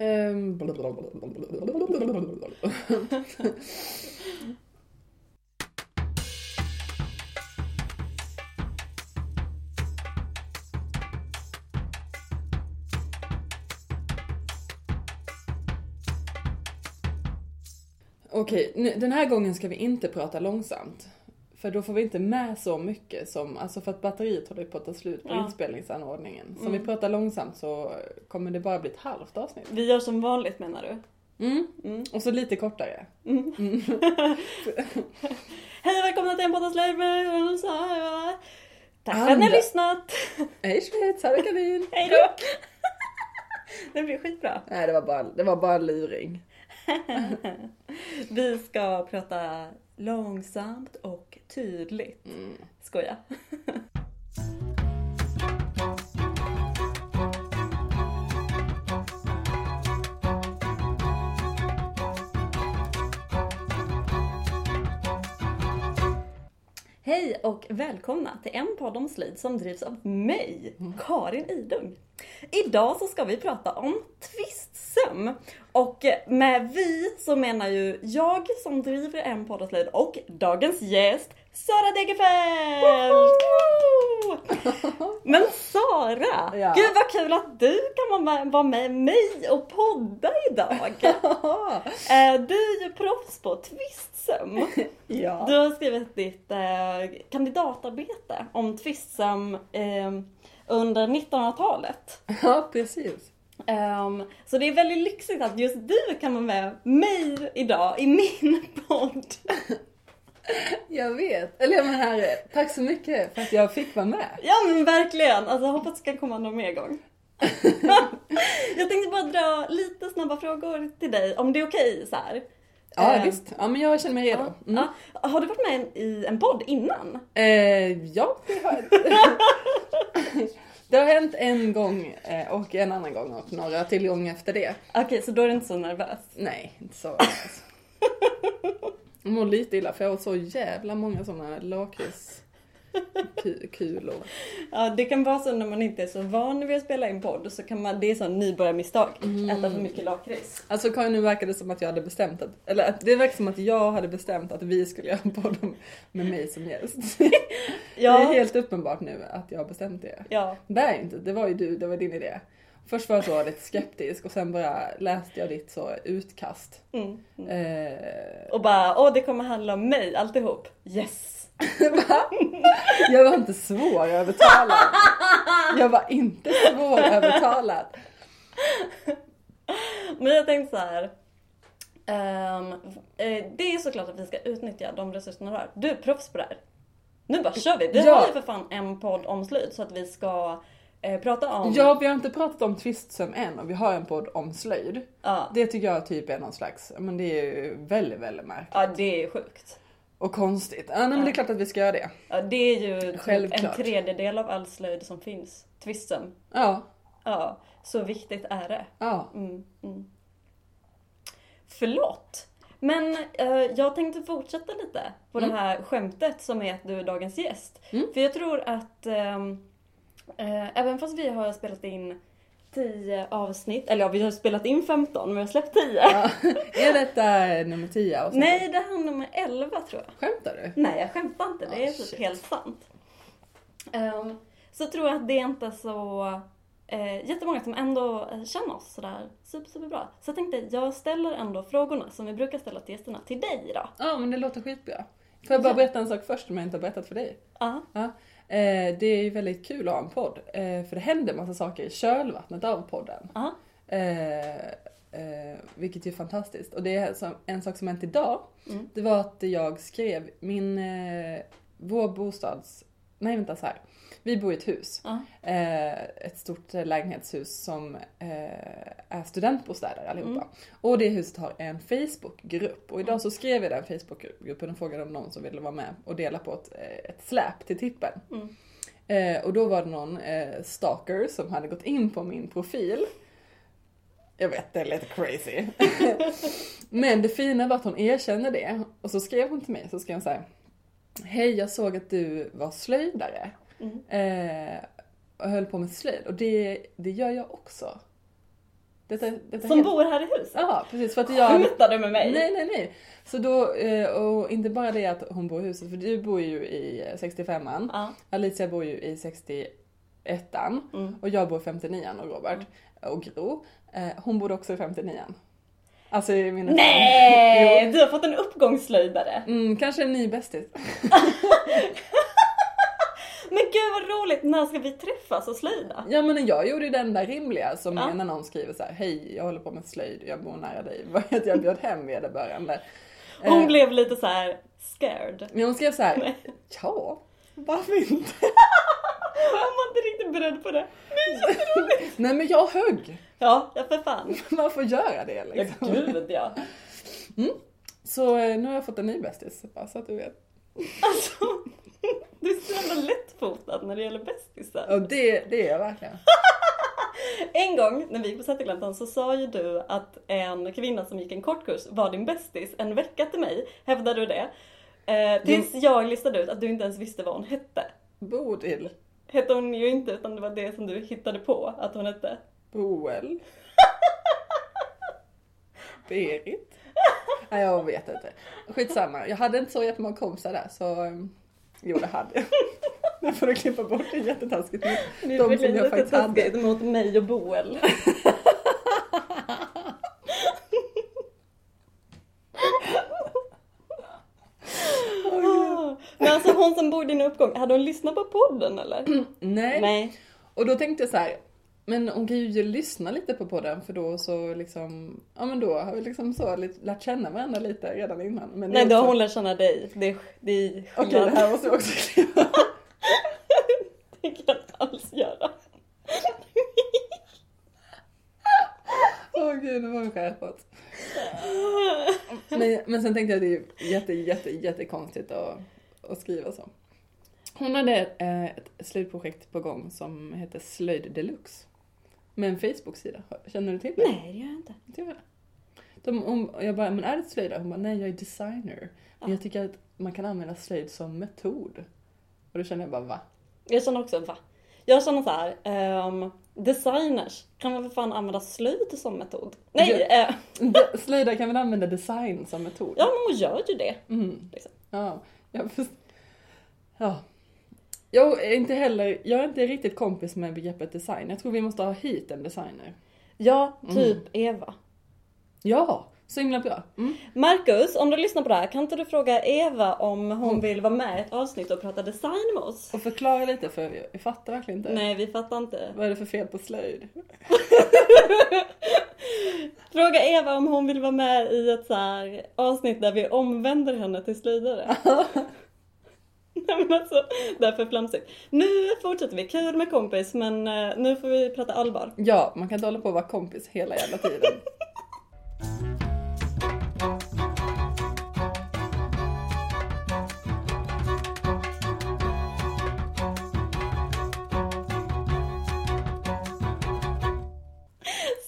Ehm. Okej, nu- den här gången ska vi inte prata långsamt. För då får vi inte med så mycket som, alltså för att batteriet håller på att ta slut på Ja. inspelningsanordningen. Så om Mm. vi pratar långsamt så kommer det bara bli ett halvt avsnitt. Vi gör som vanligt menar du? Mm. Mm. Och så lite kortare. Mm. Mm. Hej och välkomna till en poddavsnitt med Tack för att ni har lyssnat! Hej Schweiz, här är Karin! Hej då! Det blir skitbra. Nej det var bara, det var bara en luring. Vi ska prata långsamt och tydligt. Mm. Skoja. Hej och välkomna till en podd om slöjd som drivs av mig, Karin Idung. Idag så ska vi prata om tvistsöm. Och med vi så menar ju jag som driver en podd om slöjd och dagens gäst Sara Degerfeld! Men Sara! Ja. Gud vad kul att du kan vara med, mig och podda idag! Eh, Du är ju proffs på tvistsöm. ja. Du har skrivit ditt eh, kandidatarbete om tvistsöm eh, under 1900-talet. ja, precis. Ehm, så det är väldigt lyxigt att just du kan vara med mig idag i min podd. Jag vet. Eller jag menar, tack så mycket för att jag fick vara med. Ja men verkligen, alltså jag hoppas det ska komma någon mer gång. jag tänkte bara dra lite snabba frågor till dig, om det är okej så här. Ja Ehm, visst, ja men jag känner mig redo. Mm. ja. Har du varit med i en podd innan? Eh, ja, det har Det har hänt en gång eh, och en annan gång och några till gånger efter det. Okej, så då är du inte så nervös. Nej, inte så. Jag mår lite illa för jag åt så jävla många sådana lakritskulor. Ja, det kan vara så när man inte är så van vid att spela in podd så kan man, det är så nybörjarmisstag, äta för mycket lakrits. Alltså Karin, nu verkar det som att jag hade bestämt att, eller att det verkar som att jag hade bestämt att vi skulle göra en podd med mig som gäst. Det är Ja, helt uppenbart nu att jag har bestämt det. ja. Det är inte, det var ju du, det var din idé. Först var jag så lite skeptisk och sen bara läste jag ditt så utkast. Mm. mm. Eh, Och bara, åh det kommer handla om mig alltihop. Yes! va? Jag var inte svårövertalad. Jag var inte svårövertalad. Men jag tänkte så här. eh, det är såklart att vi ska utnyttja de resurserna vi har. Du är proffs på det här. Nu bara kör vi. Vi Ja. har ju för fan en podd om slöjd så att vi ska eh, prata om... Ja, vi har inte pratat om tvistsöm än och vi har en podd om slöjd. Ja, Det tycker jag typ är någon slags, men det är ju väldigt, väldigt märkligt. ja det är sjukt. Och konstigt. Ja, nej, men det är klart att vi ska göra det. Ja, det är ju typ en Självklart. tredjedel av all slöjd som finns. Tvistsöm. Ja, Ja, så viktigt är det. ja. Mm, mm. Förlåt. Men eh, jag tänkte fortsätta lite på Mm. det här skämtet som är att du är dagens gäst. Mm. För jag tror att eh, även fast vi har spelat in 10 avsnitt, eller ja vi har spelat in 15 men vi har släppt 10. ja. Är detta nummer 10 avsnitt? Nej, det här är nummer 11 tror jag. Skämtar du? Nej, jag skämtar inte. Det är Ah, typ helt sant. Um, så tror jag att det är inte så uh, jättemånga som ändå eh, känner oss sådär super, super bra. Så jag tänkte, jag ställer ändå frågorna som vi brukar ställa till gästerna till dig idag. Ja, men det låter skitbra. Får jag bara Ja. berätta en sak först som jag inte har berättat för dig? Ja. Ja. Eh, det är ju väldigt kul att ha en podd, eh, för det händer massa saker i kölvattnet av podden. Ja. Eh, eh, vilket är fantastiskt. Och det är som, en sak som hänt idag, Mm. det var att jag skrev min, eh, vår bostads, nej vänta så här. Vi bor i ett hus. Ja. Eh, ett stort eh, lägenhetshus som eh, är studentbostäder allihopa. Mm. Och det huset har en Facebookgrupp. Och idag så skrev jag den Facebookgruppen och frågade om någon som ville vara med och dela på ett, eh, ett släp till tippen. Mm. Eh, och då var det någon stalker som hade gått in på min profil. Jag vet, det är lite crazy. Men det fina var att hon erkände det. Och så skrev hon till mig, så skrev hon så här. Hej, jag såg att du var slöjdare. Mm. Eh, och höll på med slöjd. Och det, det gör jag också. Detta, detta Som helt- bor här i huset? Ja, precis. För att jag... Skämtar du med mig? Nej, nej, nej. Så då, eh, och inte bara det att hon bor i huset, för du bor ju i 65an. Ja. Alicia bor ju i 61an. Mm. Och jag bor i 59an och Robert. Och Gro. Eh, hon bor också i 59an. Alltså i mina Nej! Du har fått en uppgångslöjdare. Mm, kanske en ny bästis. Men gud vad roligt, när ska vi träffas och slöjda? Ja men jag gjorde ju den där rimliga som Ja. är när någon skriver så här: hej jag håller på med slöjd, jag bor nära dig. Var att jag bjöd hem vederbörande. Hon Eh, blev lite så här scared. Men hon skrev så här: ja, varför inte? Hon var inte riktigt beredd på det. Nej men jag högg. Ja, ja för fan. Man får göra det Ja liksom. gud ja. Så eh, nu har jag fått en ny bästis, bara så att du vet. Alltså, du är så jävla lättfotad när det gäller bästisar. Och det, det är jag verkligen. En gång när vi gick på Sätergläntan så sa ju du att en kvinna som gick en kortkurs var din bästis en vecka till mig. Hävdade du det? Eh, tills jag listade ut att du inte ens visste vad hon hette. Bodil. Hette hon ju inte utan det var det som du hittade på att hon hette. Boel. Berit. Nej jag vet inte. Skitsamma. Jag hade inte så jättemånga kompisar där så um, jo det hade jag. Nu får du klippa bort det jättetaskigt mot de som jag faktiskt hade. mot mig och Boel. Men alltså hon som bor i din uppgång, hade hon lyssnat på podden eller? Nej. Nej. Och då tänkte jag så här. Men hon kan ju lyssna lite på podden för då så liksom, ja men då har vi liksom så lite, lärt känna varandra lite redan innan. Men Nej, är då har också- hon lärt känna dig. Det det Okej det här måste jag också skriva. Det kan jag inte alls göra. Åh gud, nu var vi skärpat. Men, men sen tänkte jag att det är jätte, jätte, jättekonstigt att, att skriva så. Hon hade ett, eh, ett slöjdprojekt på gång som heter Slöjd Deluxe. Med en Facebook-sida. Känner du till det? Nej, det gör jag inte. De, hon, jag bara, men är det slöjd? Hon bara, nej jag är designer. Men jag tycker att man kan använda slöjd som metod. Och då kände jag bara, va? Jag känner också, va? Jag känner så här, ehm, designers kan väl för fan använda slöjd som metod? Nej, Ja. eh, De- Slöjdare kan väl använda design som metod? ja men hon gör ju det. Mm. Liksom. Ja, jag. Ja. Jag är inte heller, jag är inte riktigt kompis med begreppet design. Jag tror vi måste ha hit en designer. Ja, typ Eva. Ja, så himla bra. Mm. Marcus, om du lyssnar på det här, kan inte du fråga Eva om hon vill vara med i ett avsnitt och prata design med oss? Och förklara lite för jag fattar verkligen inte. Nej, vi fattar inte. Vad är det för fel på slöjd? Fråga Eva om hon vill vara med i ett så här avsnitt där vi omvänder henne till slöjdare. Men alltså, det är för flamsigt. Nu fortsätter vi, kul med kompis men eh, nu får vi prata allvar. Ja, man kan inte hålla på och vara kompis hela jävla tiden.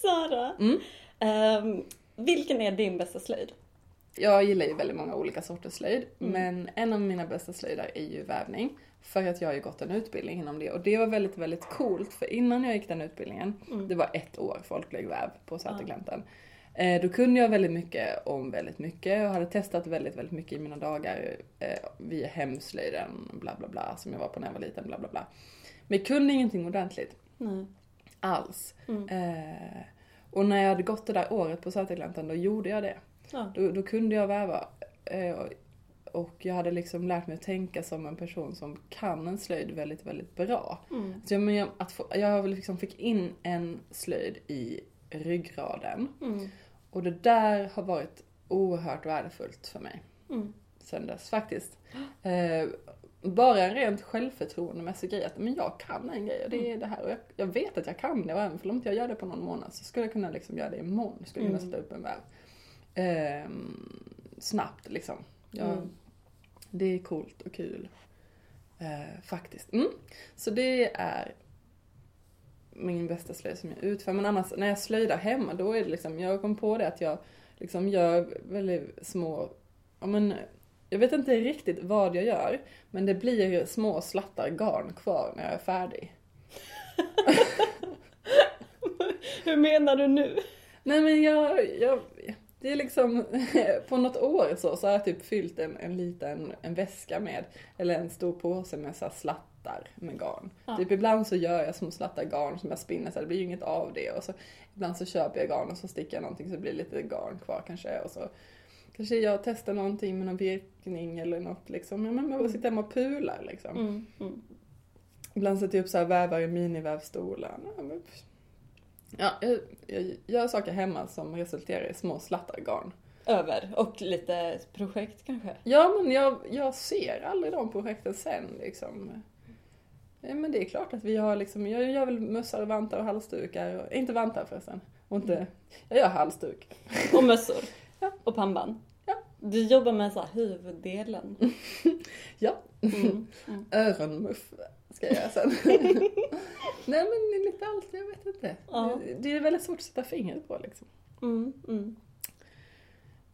Sara, Mm. ehm, vilken är din bästa slöjd? Jag gillar ju väldigt många olika sorters slöjd, men en av mina bästa slöjdar är ju vävning. För att jag har ju gått en utbildning inom det och det var väldigt, väldigt coolt för innan jag gick den utbildningen, det var ett år folklig väv på Sätergläntan. Eh, då kunde jag väldigt mycket om väldigt mycket och hade testat väldigt, väldigt mycket i mina dagar eh, via hemslöjden, bla bla bla, som jag var på när jag var liten, bla bla bla. Men jag kunde ingenting ordentligt Nej. alls. Eh, och när jag hade gått det där året på Sätergläntan, då gjorde jag det. Ja. Då, då kunde jag väva. Eh, och- jag hade liksom lärt mig att tänka som en person som kan en slöjd väldigt, väldigt bra. Mm. Så jag, men jag, att få, jag liksom fick in en slöjd i ryggraden. Mm. Och det där har varit oerhört värdefullt för mig Mm. sen dess faktiskt. Eh, bara en rent självförtroendemässig grej att men jag kan en grej och det är det här och jag, jag vet att jag kan det och även om inte jag gör det på någon månad så skulle jag kunna liksom göra det imorgon. Jag skulle kunna Mm. sätta upp en väv. Ehm, snabbt liksom. Jag, Mm. Det är coolt och kul. Eh, faktiskt. Mm. Så det är min bästa slöjd som jag utför. Men annars när jag slöjdar hemma då är det liksom, jag kom på det att jag liksom gör väldigt små, ja men jag vet inte riktigt vad jag gör, men det blir små slattar garn kvar när jag är färdig. Hur menar du nu? Nej men jag, jag, det är liksom, på något år så, så har jag typ fyllt en, en liten en väska med, eller en stor påse med så slattar med garn. Ja. Typ ibland så gör jag små slattar garn som jag spinner så det blir ju inget av det. Och så ibland så köper jag garn och så sticker jag någonting så det blir lite garn kvar kanske. Och så kanske jag testar någonting med någon virkning eller något liksom. Ja, men man bara sitter hemma och pular liksom. Mm, mm. Ibland sätter jag upp så här vävar i minivävstolar. Ja, Ja, jag, jag gör saker hemma som resulterar i små slattar garn. Över. Och lite projekt kanske. Ja, men jag, jag ser aldrig de projekten sen liksom. Ja, men det är klart att vi har liksom, jag gör väl mössor, och vantar och halsdukar. Och, inte vantar förresten. Och inte, jag gör halsduk. Och mössor. Ja. Och pannband. Ja. Du jobbar med så huvuddelen. Ja, Mm. Mm. öronmuff ska jag göra sen. Nej men lite allt, jag vet inte. Ja. Det, är väldigt svårt att sätta fingret på liksom. Mm. Mm.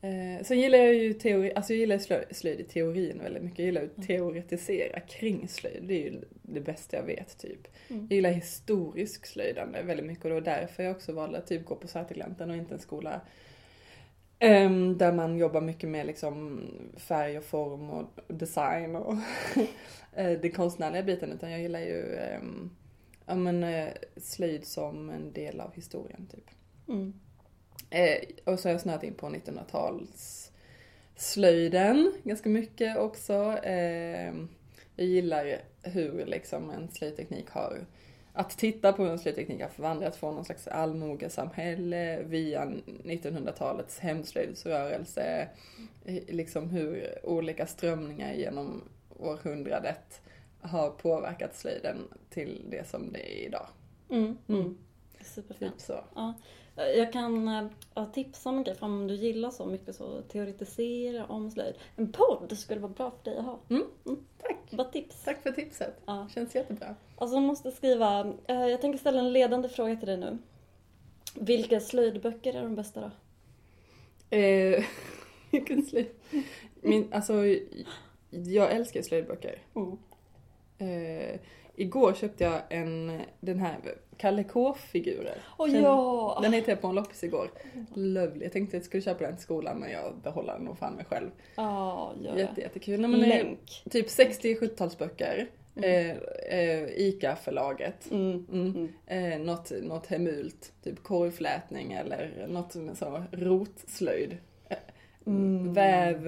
Eh, sen gillar jag ju teori, alltså jag gillar slö- slöjd i teorin väldigt mycket. Jag gillar Mm. att teoretisera kring slöjd. Det är ju det bästa jag vet typ. Mm. Jag gillar historisk slöjdande väldigt mycket och det var därför jag också valde att typ gå på Sätergläntan och inte en skola ehm, där man jobbar mycket med liksom färg och form och design och eh, den konstnärliga biten utan jag gillar ju ja, men, eh, slöjd som en del av historien typ. Mm. Eh, och så har jag snöat in på 1900-tals slöjden ganska mycket också. Eh, jag gillar hur liksom en slöjdteknik har att titta på hur slöjdteknik har förvandlats från någon slags allmogesamhälle via 1900-talets hemslöjdsrörelse. Liksom hur olika strömningar genom århundradet har påverkat slöjden till det som det är idag. Mm. Mm. Mm. Superfint. Typ så. Ja. Jag kan eh, ja, tipsa om en grej, för om du gillar så mycket så teoretisera om slöjd. En podd skulle vara bra för dig att ha. Tack! Bara tips. Tack för tipset. Ja. Känns jättebra. Alltså jag måste skriva, eh, jag tänker ställa en ledande fråga till dig nu. Vilka slöjdböcker är de bästa då? Eh, vilken slöjd. Min, alltså, jag älskar slöjdböcker. Mm. Eh, igår köpte jag en, den här, Kalle K-figurer. Åh Känner- ja! Den hittade jag på en loppis igår. Lovely. Jag tänkte att jag skulle köpa den till skolan men jag behåller den nog fan mig själv. Ja, det. Jätte, jättekul. Nej, men, eh, Länk. typ 60-70-talsböcker. Eh, eh, ICA-förlaget. Mm. Mm. Eh, något, något hemult, typ korgflätning eller något med så rotslöjd. Eh, Mm. Väv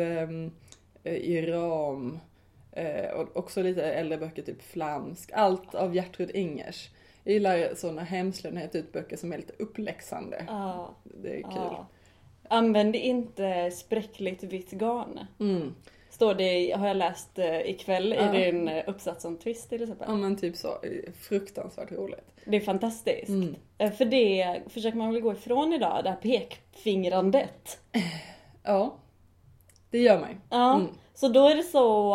i ram. Eh, och också lite äldre böcker, typ flamsk. Allt av Gertrud Ingers. Jag gillar sådana hemslöjd när jag ut böcker som är lite uppläxande. Ja. Det är kul. ja. Använd inte spräckligt vitt garn. Mm. Står det, har jag läst eh, ikväll Ja. i din eh, uppsats om twist till exempel. Ja men typ så. Fruktansvärt roligt. Det är fantastiskt. Mm. Eh, För det försöker man väl gå ifrån idag, det här pekfingrandet. Ja. Det gör mig. Ja, Mm. så då är det så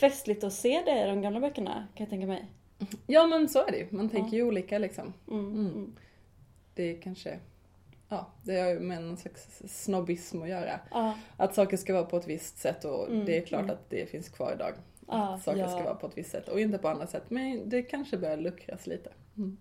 festligt att se det i de gamla böckerna kan jag tänka mig. Ja men så är det ju. Man tänker ju olika liksom. Mm. Mm. Mm. Det är kanske, ja, det har ju med någon slags snobbism att göra. Ja, Att saker ska vara på ett visst sätt och Mm, det är klart mm. att det finns kvar idag. Ja, att saker ja. ska vara på ett visst sätt och inte på andra sätt. Men det kanske börjar luckras lite. Mm.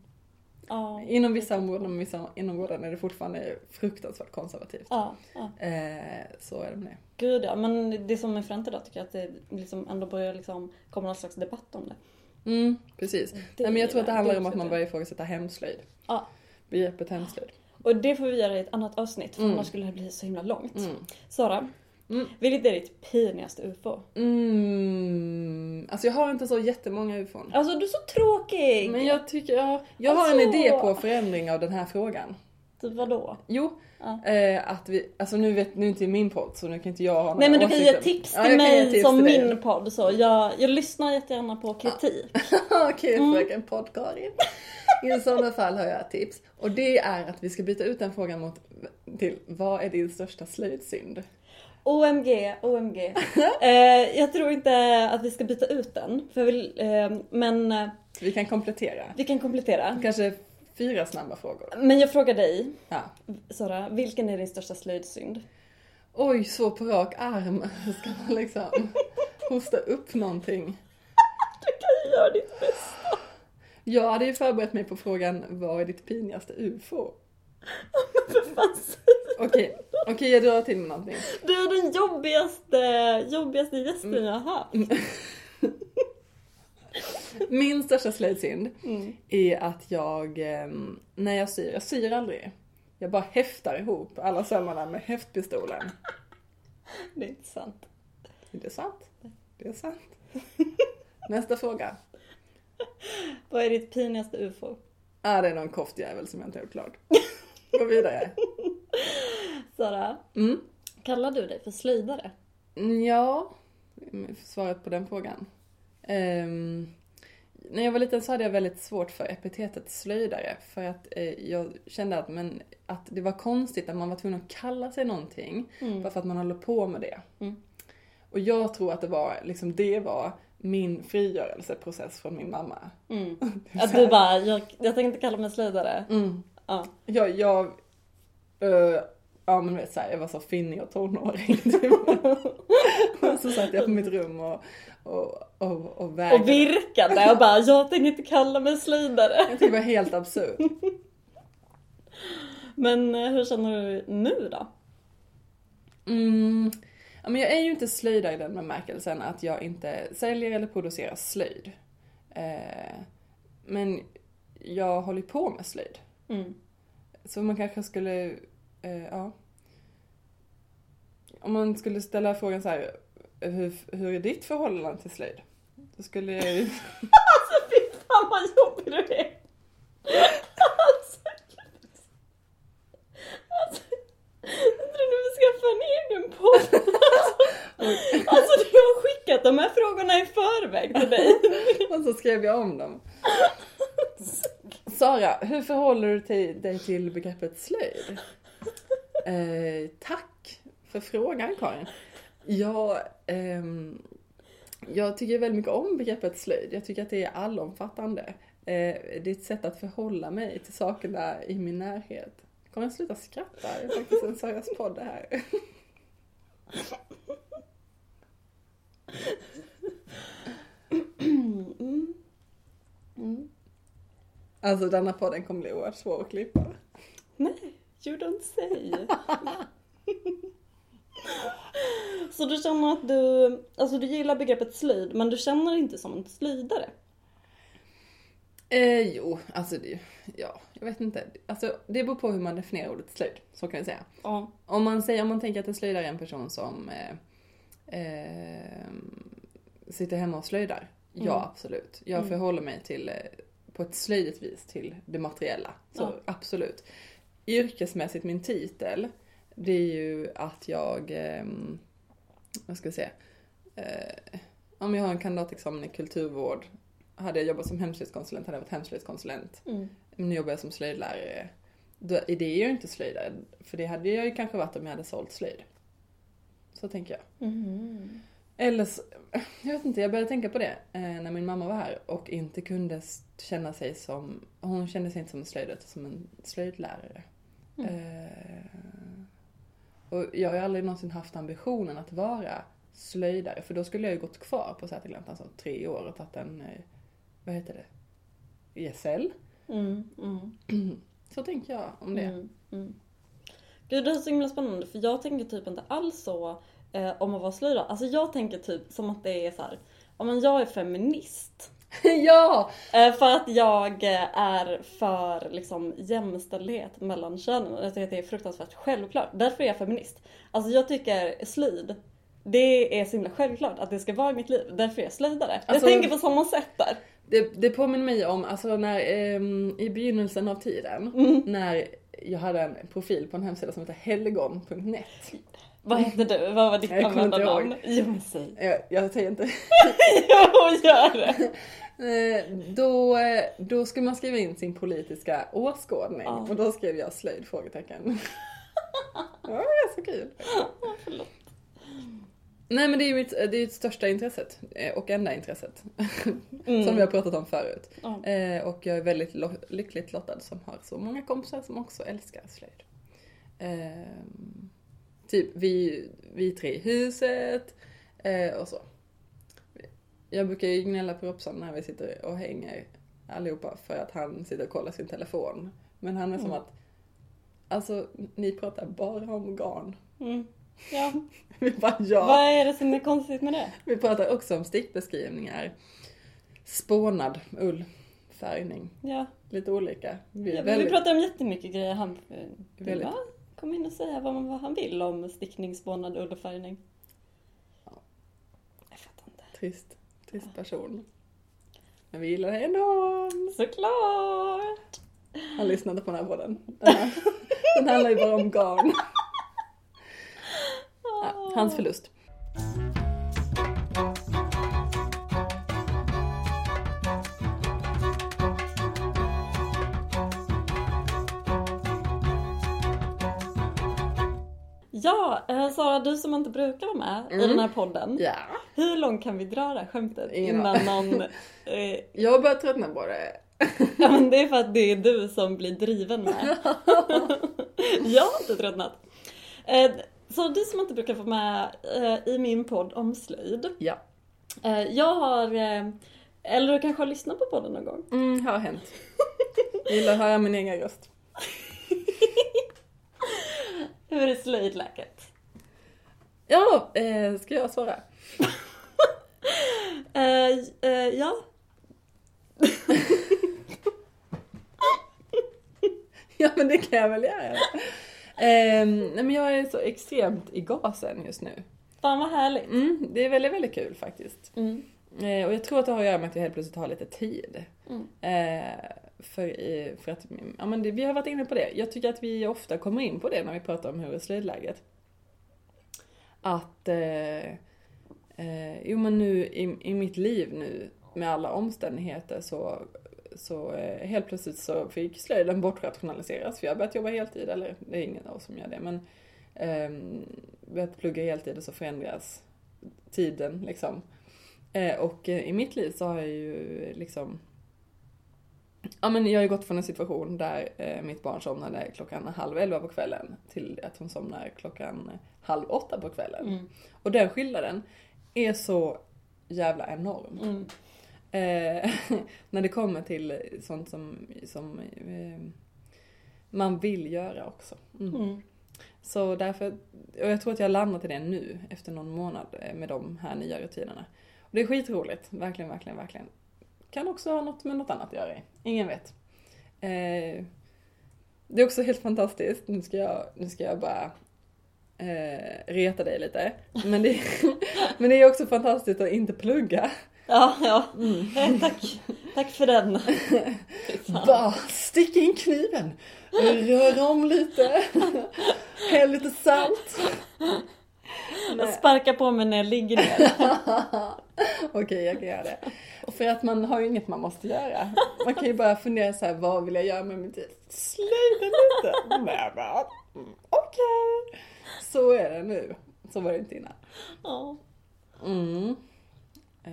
Ja, Inom vissa områden, men vissa områden är det fortfarande fruktansvärt konservativt. ja, ja. Eh, så är det med det. Gud ja, men det som är fränt idag tycker jag att det liksom ändå börjar liksom komma någon slags debatt om det. Mm, precis. Det Nej, men jag tror att det handlar om också att man det. börjar ifrågasätta hemslöjd. Ja. Begreppet hemslöjd. Och det får vi göra i ett annat avsnitt för Mm. annars skulle det bli så himla långt. Mm. Sara, Mm. vilket är ditt pinigaste ufo? Mm. Alltså jag har inte så jättemånga ufon. Alltså du är så tråkig! Men jag tycker, ja, jag har en Alltså. idé på förändring av den här frågan. Typ vadå? Jo, Ja. eh, att vi, alltså nu vet, nu är inte min podd så nu kan inte jag ha några Nej men du kan ge tips Ja, till jag ge mig tips som till min podd så. Jag, jag lyssnar jättegärna på kritik. Okej Mm. fröken podd-Karin. I sådana fall har jag ett tips. Och det är att vi ska byta ut den frågan mot till vad är din största slöjdsynd? OMG, OMG. eh, jag tror inte att vi ska byta ut den. För vill, eh, men eh, Vi kan komplettera. vi kan komplettera. Kanske fyra snabba frågor. Men jag frågar dig, Ja. Sara, vilken är din största slöjdsynd? Oj, så på rak arm ska man liksom hosta upp någonting. Du kan göra ditt bästa. Jag hade ju förberett mig på frågan vad är ditt pinigaste ufo? Okej, okej jag drar till med någonting. Du är den jobbigaste, jobbigaste gästen jag har haft. Min största slöjdsynd Mm. är att jag, ehm, när jag syr, jag syr aldrig. Jag bara häftar ihop alla sömmarna med häftpistolen. Det är inte sant. Det är sant. Det är sant. Nästa fråga. Vad är ditt pinigaste ufo? Ah, det är någon koftjävel som jag inte har gjort klart. Gå vidare. Sara, Mm. kallar du dig för slöjdare? Mm, Ja, svaret på den frågan. Ehm, när jag var liten så hade jag väldigt svårt för epitetet slöjdare. För att eh, jag kände att, men, att det var konstigt att man var tvungen att kalla sig någonting. Mm. Bara för att man håller på med det. Mm. Och jag tror att det var, liksom det var min frigörelseprocess från min mamma. Mm. Att du bara, jag, jag tänkte kalla mig slöjdare. Mm. Ja. Jag, jag, eh, ja men vet såhär, jag var så finnig och tonåring. typ. så satt jag på mitt rum och, och, och, och vägrade. Och virkade och bara, jag tänker inte kalla mig slöjdare. Jag tycker det var helt absurt. Men eh, hur känner du nu då? Mm. Ja, men jag är ju inte slöjdare i den bemärkelsen att jag inte säljer eller producerar slöjd. Eh, men jag håller på med slöjd. Mm. Så man kanske skulle, eh, ja. Om man skulle ställa frågan så här, hur, hur är ditt förhållande till slöjd? Då skulle jag ju... Alltså fy fan vad jobbig du är! Alltså, alltså, jag tror du skaffa en egen podd. Alltså, alltså du har skickat de här frågorna i förväg till dig. Och så skrev jag om dem. Sara, hur förhåller du till- dig till begreppet slöjd? Eh, tack för frågan Karin. Jag, ehm, jag tycker väldigt mycket om begreppet slöjd. Jag tycker att det är allomfattande. Eh, det är ett sätt att förhålla mig till sakerna i min närhet. Kommer jag sluta skratta? Det är faktiskt en Saras podd det här. Mm. Mm. Alltså denna podden kommer bli oerhört svår att klippa. Nej, you don't say. Så du känner att du, alltså du gillar begreppet slöjd men du känner dig inte som en slöjdare? Eh, jo, alltså det, ja, jag vet inte. Alltså det beror på hur man definierar ordet slöjd, så kan jag säga. Ja. Om man säger, om man tänker att en slöjdare är en person som eh, eh, sitter hemma och slöjdar. Ja, Mm. absolut. Jag Mm. förhåller mig till, eh, på ett slöjdigt vis till det materiella. Så Ja. absolut. Yrkesmässigt, min titel, det är ju att jag, eh, vad ska jag säga, eh, om jag har en kandidatexamen i kulturvård, hade jag jobbat som hemslöjdskonsulent hade jag varit hemslöjdskonsulent. Mm. Nu jobbar jag som slöjdlärare. Då, det är jag inte slöjdare, för det hade jag ju kanske varit om jag hade sålt slöjd. Så tänker jag. Mhm. Eller så, jag vet inte, jag började tänka på det eh, när min mamma var här och inte kunde känna sig som, hon kände sig inte som en slöjdare utan som en slöjdlärare. Mm. Eh, och jag har ju aldrig någonsin haft ambitionen att vara slöjdare för då skulle jag ju gått kvar på Sätergläntan alltså tre år och tagit en, eh, vad heter det, ESL. Mm. Mm. Så tänker jag om det. Mm. Mm. Gud det är så himla spännande för jag tänker typ inte alls så eh, om att vara slöjdare. Alltså jag tänker typ som att det är så här, ja men jag är feminist. ja! Eh, för att jag eh, är för liksom, jämställdhet mellan könen. Jag tycker att det är fruktansvärt självklart. Därför är jag feminist. Alltså jag tycker slöjd, det är så himla självklart att det ska vara i mitt liv. Därför är jag slöjdare. Alltså- jag tänker på samma sätt där. Det, det påminner mig om, alltså när, ehm, i begynnelsen av tiden, Mm. när jag hade en profil på en hemsida som heter helgon.net. Vad heter du? Vad var ditt Jag användarnamn? Jo men säg. Jag, jag säger inte. Jo gör det! Eh, då, då skulle man skriva in sin politiska åskådning Ja. och då skrev jag slöjd? Frågetecken. det är så kul. Förlåt. Nej men det är ju mitt, det är största intresset eh, och enda intresset Mm. som vi har pratat om förut. Eh, och jag är väldigt lo- lyckligt lottad som har så många kompisar som också älskar slöjd. Typ vi, vi tre i huset eh, och så. Jag brukar ju gnälla på Robson när vi sitter och hänger allihopa för att han sitter och kollar sin telefon. Men han är som Mm. att Alltså, ni pratar bara om garn. Mm. Ja, Vi bara ja. vad är det som är konstigt med det? Vi pratar också om stickbeskrivningar. Spånad ull, färgning, Ja, lite olika. Vi ja men vi väldigt, pratar om jättemycket grejer. Han Väldigt. bara komma in och säga vad, man, vad han vill om stickning, spånad, ull och färgning. Ja. Jag fattar inte. trist, trist person. Men vi gillar ändå. Såklart! Han lyssnade på den här podden. Den, här, den handlar ju bara om garn. Ja, hans förlust. Ja, eh, Sara, du som inte brukar vara med i den här podden. Ja. Hur långt kan vi dra det här skämtet innan någon... Eh, Jag har börjat tröttna på det. ja men det är för att det är du som blir driven med. jag har inte tröttnat. Eh, så du som inte brukar få med eh, i min podd om slöjd. Ja. Eh, jag har... Eh, eller du kanske har lyssnat på podden någon gång? Mm, har hänt. Jag gillar att höra min egen röst. Hur är slöjdläget? Ja, eh, ska jag svara? Eh, eh, ja. Ja men det kan jag väl göra. Ehm, nej men jag är så extremt i gasen just nu. Fan vad härligt. Mm, det är väldigt, väldigt kul faktiskt. Mm. Eh, och jag tror att det har att göra med att jag helt plötsligt har lite tid. Mm. Eh, för, i- för att, ja men det, vi har varit inne på det. Jag tycker att vi ofta kommer in på det när vi pratar om hur är slöjdläget. Att, eh, eh, jo men nu i, i mitt liv nu med alla omständigheter så, så eh, helt plötsligt så fick slöjden bortrationaliseras för jag har börjat jobba heltid, eller det är ingen av oss som gör det men eh, börjat plugga heltid och så förändras tiden liksom. Eh, och eh, i mitt liv så har jag ju liksom Ja men jag har ju gått från en situation där eh, mitt barn somnade klockan halv elva på kvällen till att hon somnar klockan halv åtta på kvällen. Mm. Och den skillnaden är så jävla enorm. Mm. Eh, när det kommer till sånt som, som eh, man vill göra också. Mm. Mm. Så därför, och jag tror att jag landat i det nu efter någon månad med de här nya rutinerna. Det är skitroligt, verkligen, verkligen, verkligen. Kan också ha något med något annat att göra, ingen vet. Eh, det är också helt fantastiskt, nu ska jag, nu ska jag bara eh, reta dig lite. Men det, men det är också fantastiskt att inte plugga. Ja, ja. Eh, tack. Tack för den. Bara stick in kniven, rör om lite, häll lite salt. Jag sparkar på mig när jag ligger ner. Okej, jag kan göra det. Och för att man har ju inget man måste göra. Man kan ju bara fundera så här, vad vill jag göra med min tid? Slöjda lite. Nej, men, mm, Okej. Så är det nu. Så var det inte innan. Ja. Mm. Eh,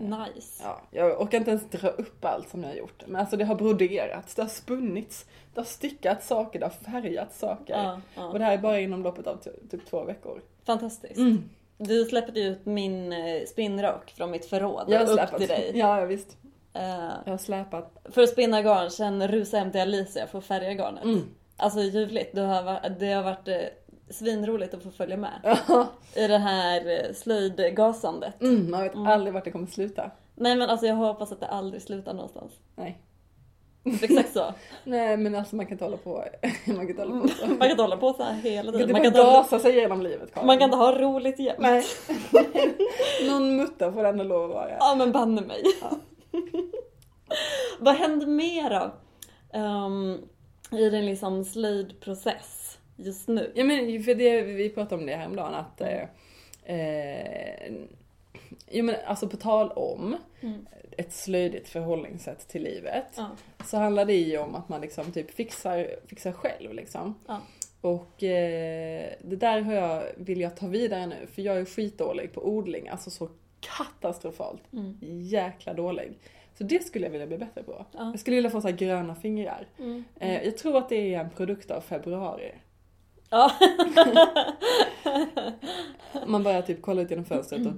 Nice. ja, jag orkar inte ens dra upp allt som jag har gjort. Men alltså det har broderats, det har spunnits, det har stickats saker, det har färgats saker. Ja, Och ja. det här är bara inom loppet av ty- typ två veckor. Fantastiskt. Mm. Du släppte ut min eh, spinnrock från mitt förråd Jag har upp släpat. till dig. Ja, visst. Eh, Jag har släpat. för att spinna garn, sen rusa hem till Alicia för att färga garnet. Mm. Alltså ljuvligt. Det har, varit- det har varit eh, svinroligt att få följa med i det här eh, slöjdgasandet. Mm, man vet Mm. aldrig vart det kommer sluta. Nej men alltså jag hoppas att det aldrig slutar någonstans. Nej. Exakt så. Nej men alltså man kan inte hålla på, man kan inte hålla på så. Man kan inte hålla på så här hela tiden. Man kan inte, gasa sig igenom livet Karin. man kan inte ha roligt jämt. Nej. Någon mutta får ändå lov att vara. Ja men banne mig. Ja. Vad händer mer då? Ehm, I din liksom slöjdprocess just nu? Ja men för det, vi pratade om det häromdagen att eh, eh, Jo men alltså på tal om Mm. ett slöjdigt förhållningssätt till livet Ja. så handlar det ju om att man liksom typ fixar, fixar själv liksom. Ja. Och eh, det där har jag, vill jag ta vidare nu för jag är skitdålig på odling, alltså så katastrofalt Mm. jäkla dålig. Så det skulle jag vilja bli bättre på. Ja. Jag skulle vilja få så här gröna fingrar. Mm. Eh, jag tror att det är en produkt av februari. Ja. Man börjar typ kolla ut genom fönstret och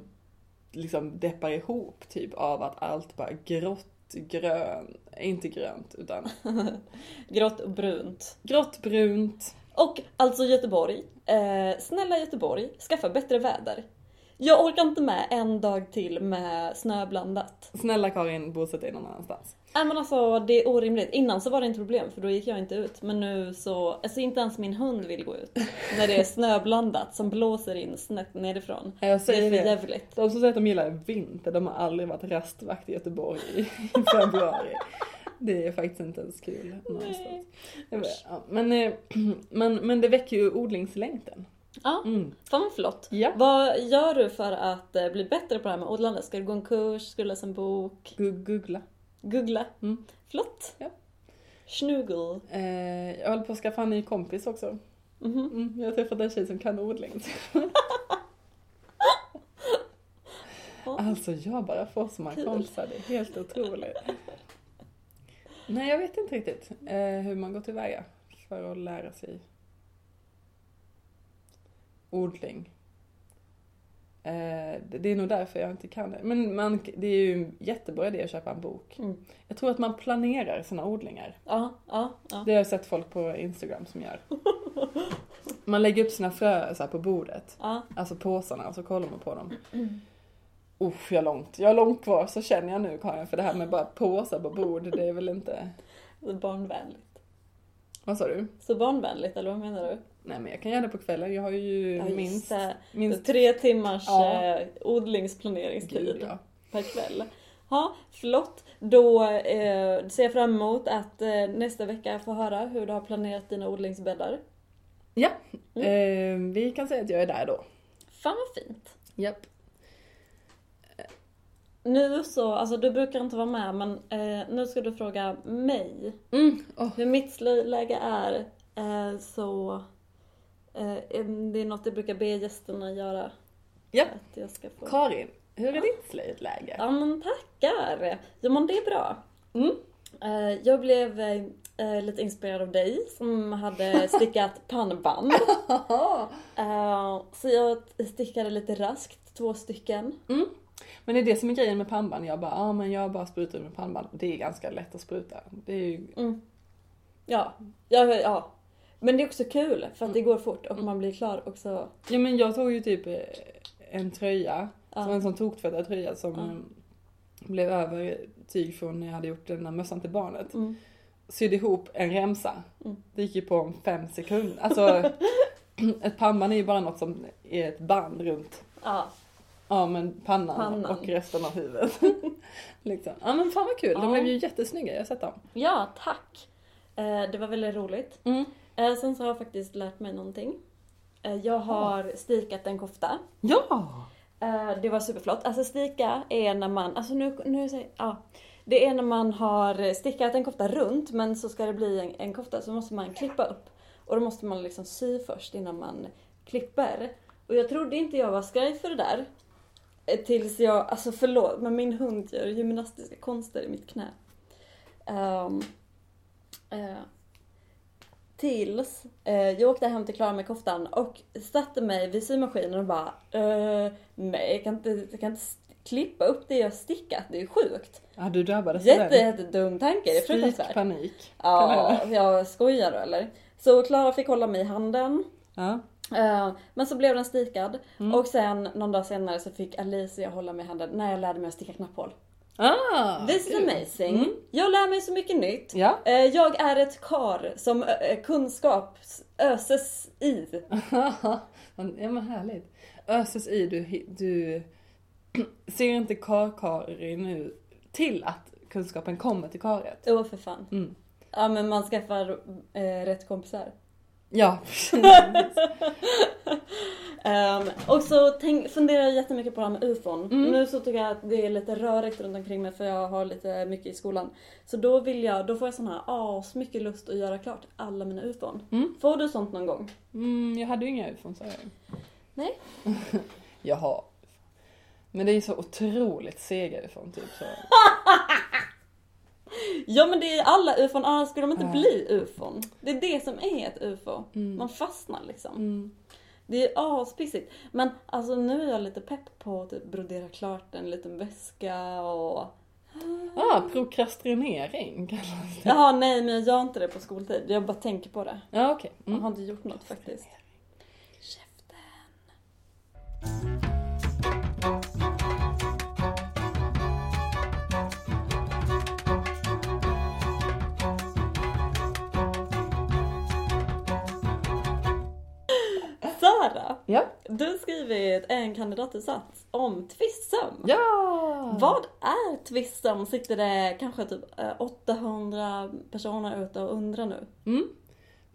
liksom deppar ihop typ av att allt bara grått grön, inte grönt utan Grått och brunt. grått, brunt. Och alltså Göteborg. Eh, snälla Göteborg, skaffa bättre väder. Jag orkar inte med en dag till med snöblandat. Snälla Karin, bosätt dig någon annanstans. Nej men alltså det är orimligt. Innan så var det inte problem för då gick jag inte ut. Men nu så, alltså inte ens min hund vill gå ut. När det är snöblandat som blåser in snett nerifrån. Jag Det är säger för jävligt. De som säger att de gillar vinter, de har aldrig varit rastvakt i Göteborg i, februari. Det är faktiskt inte ens kul någonstans. Vet, ja, men, eh, men, men det väcker ju odlingslängtan. Ja, Mm. fan vad flott. Ja. Vad gör du för att eh, bli bättre på det här med odlande? Ska du gå en kurs? Ska du läsa en bok? Googla. Googla? Mm. Flott. Ja. Schnugel. Eh, jag håller på att skaffa en ny kompis också. Mhm. Mm, jag har träffat en tjej som kan odling. alltså jag bara får så Kul. kompisar, det är helt otroligt. Nej jag vet inte riktigt eh, hur man går tillväga för att lära sig odling. Eh, det, är nog därför jag inte kan det. Men man, det är ju en jättebra idé att köpa en bok. Mm. Jag tror att man planerar sina odlingar. Ja, ja, ja. Det har jag sett folk på Instagram som gör. Man lägger upp sina frö så här på bordet. ja. Alltså påsarna och så kollar man på dem. Uff, jag har långt. Jag har långt kvar så känner jag nu Karin. För det här med bara påsar på bord, det är väl inte... Så barnvänligt. Vad sa du? Så barnvänligt, eller vad menar du? Nej men jag kan göra det på kvällen. Jag har ju Ja, minst... minst Tre timmars Ja. eh, odlingsplaneringstid Gud, ja. per kväll. Ja, flott. Då eh, ser jag fram emot att eh, nästa vecka få höra hur du har planerat dina odlingsbäddar. Ja, Mm. eh, vi kan säga att jag är där då. Fan vad fint. Japp. Nu så, alltså du brukar inte vara med men eh, nu ska du fråga mig Mm. åh, hur mitt slöjdläge är. Eh, så eh, det är något jag brukar be gästerna göra. Ja. Att jag ska få... Karin, hur är ditt slöjdläge? Ja men tackar! Ja men det är bra. Mm. Eh, jag blev eh, lite inspirerad av dig som hade stickat pannband. Eh, så jag stickade lite raskt, två stycken. Mm. Men det är det som är grejen med pannband. Jag bara, ja men jag bara sprutar med pannband. Det är ganska lätt att spruta. Det är ju... Mm. Ja, ja, ja. Men det är också kul för att det går fort och man blir klar också. Ja men jag tog ju typ eh, en tröja, Ja. som en sån toktvättad tröja som Ja. blev över tyg från när jag hade gjort den där mössan till barnet. Mm. Sydde ihop en remsa. Mm. Det gick ju på om fem sekunder. Alltså ett pannband är ju bara något som är ett band runt Ja. Ja men pannan, Pannan. och resten av huvudet. liksom. Ja men fan vad kul, de Ja. blev ju jättesnygga, jag har sett dem. ja, tack. Eh, det var väldigt roligt. Mm. Eh, sen så har jag faktiskt lärt mig någonting. Eh, jag har stikat en kofta. Ja! Eh, det var superflott. Alltså sticka är när man, alltså nu, nu säger ja. Det är när man har stickat en kofta runt men så ska det bli en, en kofta så måste man klippa upp. Och då måste man liksom sy först innan man klipper. Och jag trodde inte jag var skraj för det där. Tills jag, alltså förlåt men min hund gör gymnastiska konster i mitt knä. Ehm, eh, tills eh, jag åkte hem till Klara med koftan och satte mig vid symaskinen och bara eh, nej jag kan inte, jag kan inte klippa upp det jag stickat, det är ju sjukt. Ja du drabbades av den. jättedum tanke, det är fruktansvärt. Strykpanik. Ja, jag skojar då eller? Så Klara fick hålla mig i handen. Ja. Eh, men så blev den stikad Mm. och sen någon dag senare så fick Alicia hålla mig i handen när jag lärde mig att sticka knapphål. Ah, This is amazing. Mm. Jag lär mig så mycket nytt. Ja. Eh, Jag är ett kar som eh, kunskap öses i. ja men härligt. Öses i, du, du ser inte kar-Karin nu till att kunskapen kommer till karet. Åh för fan. Mm. Ja men man skaffar eh, rätt kompisar. Ja. Ehm, och så tänk, funderar jag jättemycket på det här med ufon. Mm. Nu så tycker jag att det är lite rörigt runt omkring mig för jag har lite mycket i skolan. Så då vill jag, då får jag sån här as mycket lust att göra klart alla mina ufon. Mm. Får du sånt någon gång? Mm, jag hade ju inga ufon sa jag Nej. Jaha. Men det är ju så otroligt sega ufon typ så. Ja men det är alla ufon, annars skulle de inte Ja. bli ufon. Det är det som är ett ufo. Mm. Man fastnar liksom. Mm. Det är aspissigt. Men alltså nu är jag lite pepp på att typ brodera klart en liten väska och Ah, prokrastinering kallas det. Jaha, nej men jag gör inte det på skoltid. Jag bara tänker på det. Ja, okej. Jag Mm. har inte gjort något faktiskt. Käften. Ja. du har skrivit en kandidatuppsats om tvistsömn. Ja! Vad är tvistsömn? Sitter det kanske typ eh, 800 personer ute och undrar nu? Mm.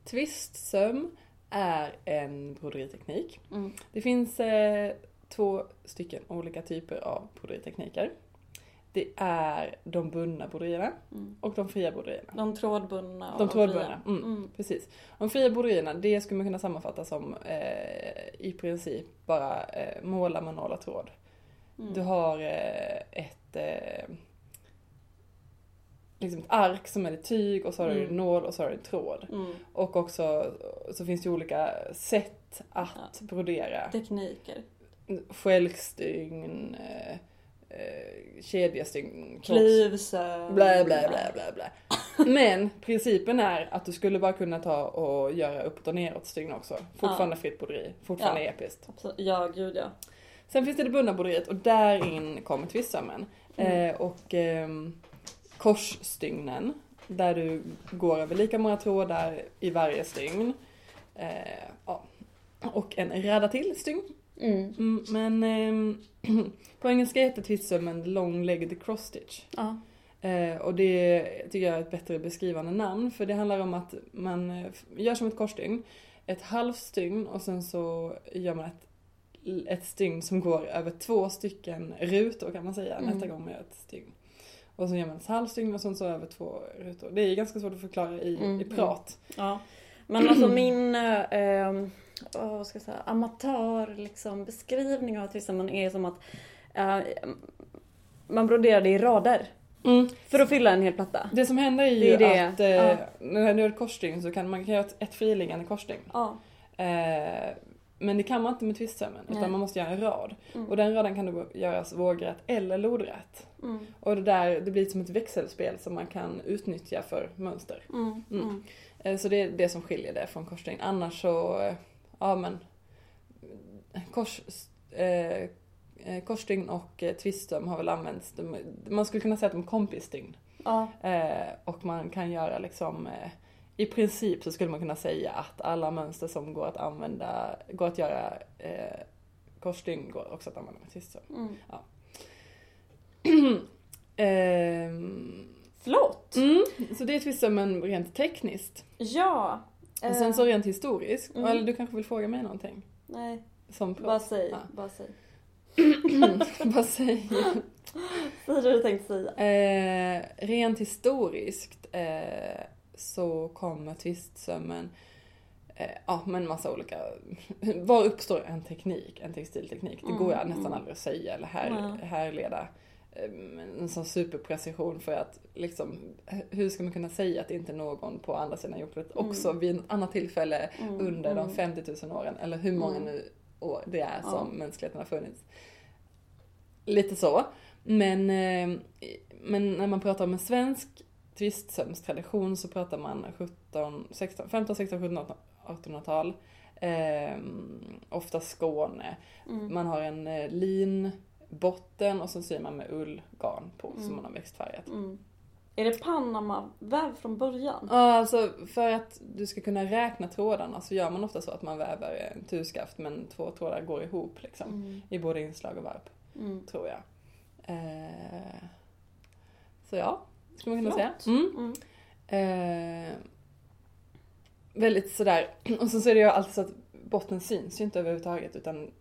Twistsöm är en broderiteknik. Mm. Det finns eh, två stycken olika typer av broderitekniker. Det är de bundna broderierna Mm. och de fria broderierna. De trådbundna och De trådbundna, fria. mm. Mm. Precis. De fria broderierna, det skulle man kunna sammanfatta som eh, i princip bara eh, måla och tråd. Mm. Du har eh, ett, eh, liksom ett ark som är ett tyg och så har du Mm. nål och så har du tråd. Mm. Och också så finns det olika sätt att brodera. Tekniker. Skälkstygn, eh, eh, kedjestygn, Klyvsömn. Blä, blä, blä, blä, blä. Men principen är att du skulle bara kunna ta och göra uppåt och neråt stygn också. Fortfarande fritt broderi, fortfarande Ja. episkt. Absolut. Ja, gud ja. Sen finns det det bundna broderiet och där in kommer tvistsömmen. Mm. Eh, och ehm, korsstygnen, där du går över lika många trådar i varje stygn. Eh, ja. Och en radda till stygn. Mm. Mm, men ehm, på engelska heter tvistsömmen long-legged cross stitch. Ja. Eh, och det tycker jag är ett bättre beskrivande namn för det handlar om att man eh, gör som ett korsstygn, ett halvstygn och sen så gör man ett, ett stygn som går över två stycken rutor kan man säga Mm. nästa gång man gör ett stygn. Och så gör man ett halvstygn och sen så över två rutor. Det är ganska svårt att förklara i, Mm, i prat. ja. Men alltså min eh, eh, vad ska jag säga, amatör liksom, beskrivning av tvistsömmen är som att eh, man broderar det i rader. För att fylla en hel platta. Det som händer är ju Det är det, att eh, ja. när du gör korsstygn så kan man kan göra ett, ett friliggande korsstygn. Ja. Eh, men det kan man inte med tvistsömmen Nej. utan man måste göra en rad. Mm. Och den raden kan då göras vågrätt eller lodrätt. Mm. Och det där, det blir som ett växelspel som man kan utnyttja för mönster. Mm. Mm. Mm. Eh, Så det är det som skiljer det från korsstygn. Annars så, eh, ja men kors, eh, eh, korsstygn och eh, har väl använts, de, man skulle kunna säga att de är kompisstygn. Ja. Eh, och man kan göra liksom eh, i princip så skulle man kunna säga att alla mönster som går att använda, går att göra eh, korsstygn går också att använda med tvistsöm. Mm. Ehm, Flott! mm, så det är tvistsömmen rent tekniskt. Ja. Och sen så rent historiskt, Mm. eller du kanske vill fråga mig någonting? Nej, Som bara säg. Ja. Bara säg. Vad säger Säg det du tänkte säga. Eh, rent historiskt eh, så kommer tvistsömmen eh, ja, med en massa olika... Var uppstår en teknik, en textilteknik? Det går Mm, nästan mm. aldrig att säga eller här, Nej. härleda eh, en sån superprecision för att liksom, hur ska man kunna säga att inte någon på andra sidan jordklotet Mm. också vid ett annat tillfälle Mm, under de mm. 50 000 åren, eller hur många Mm. nu år det är Ja. som mänskligheten har funnits. Lite så. Men, eh, men när man pratar om en svensk tvistsömstradition så pratar man 17, 16, 15, 16, 17, 1800-tal. Eh, ofta Skåne. Mm. Man har en eh, linbotten och så syr man med ullgarn på Mm. som man har växtfärgat. Mm. Är det Panama-väv från början? Ja, alltså för att du ska kunna räkna trådarna så gör man ofta så att man väver en turskaft men två trådar går ihop liksom. Mm. I både inslag och varp, Mm. tror jag. Eh, så ja, skulle man kunna Flott. säga. Mm. Mm. Eh, väldigt sådär, och så är det ju alltid så att botten syns ju inte överhuvudtaget utan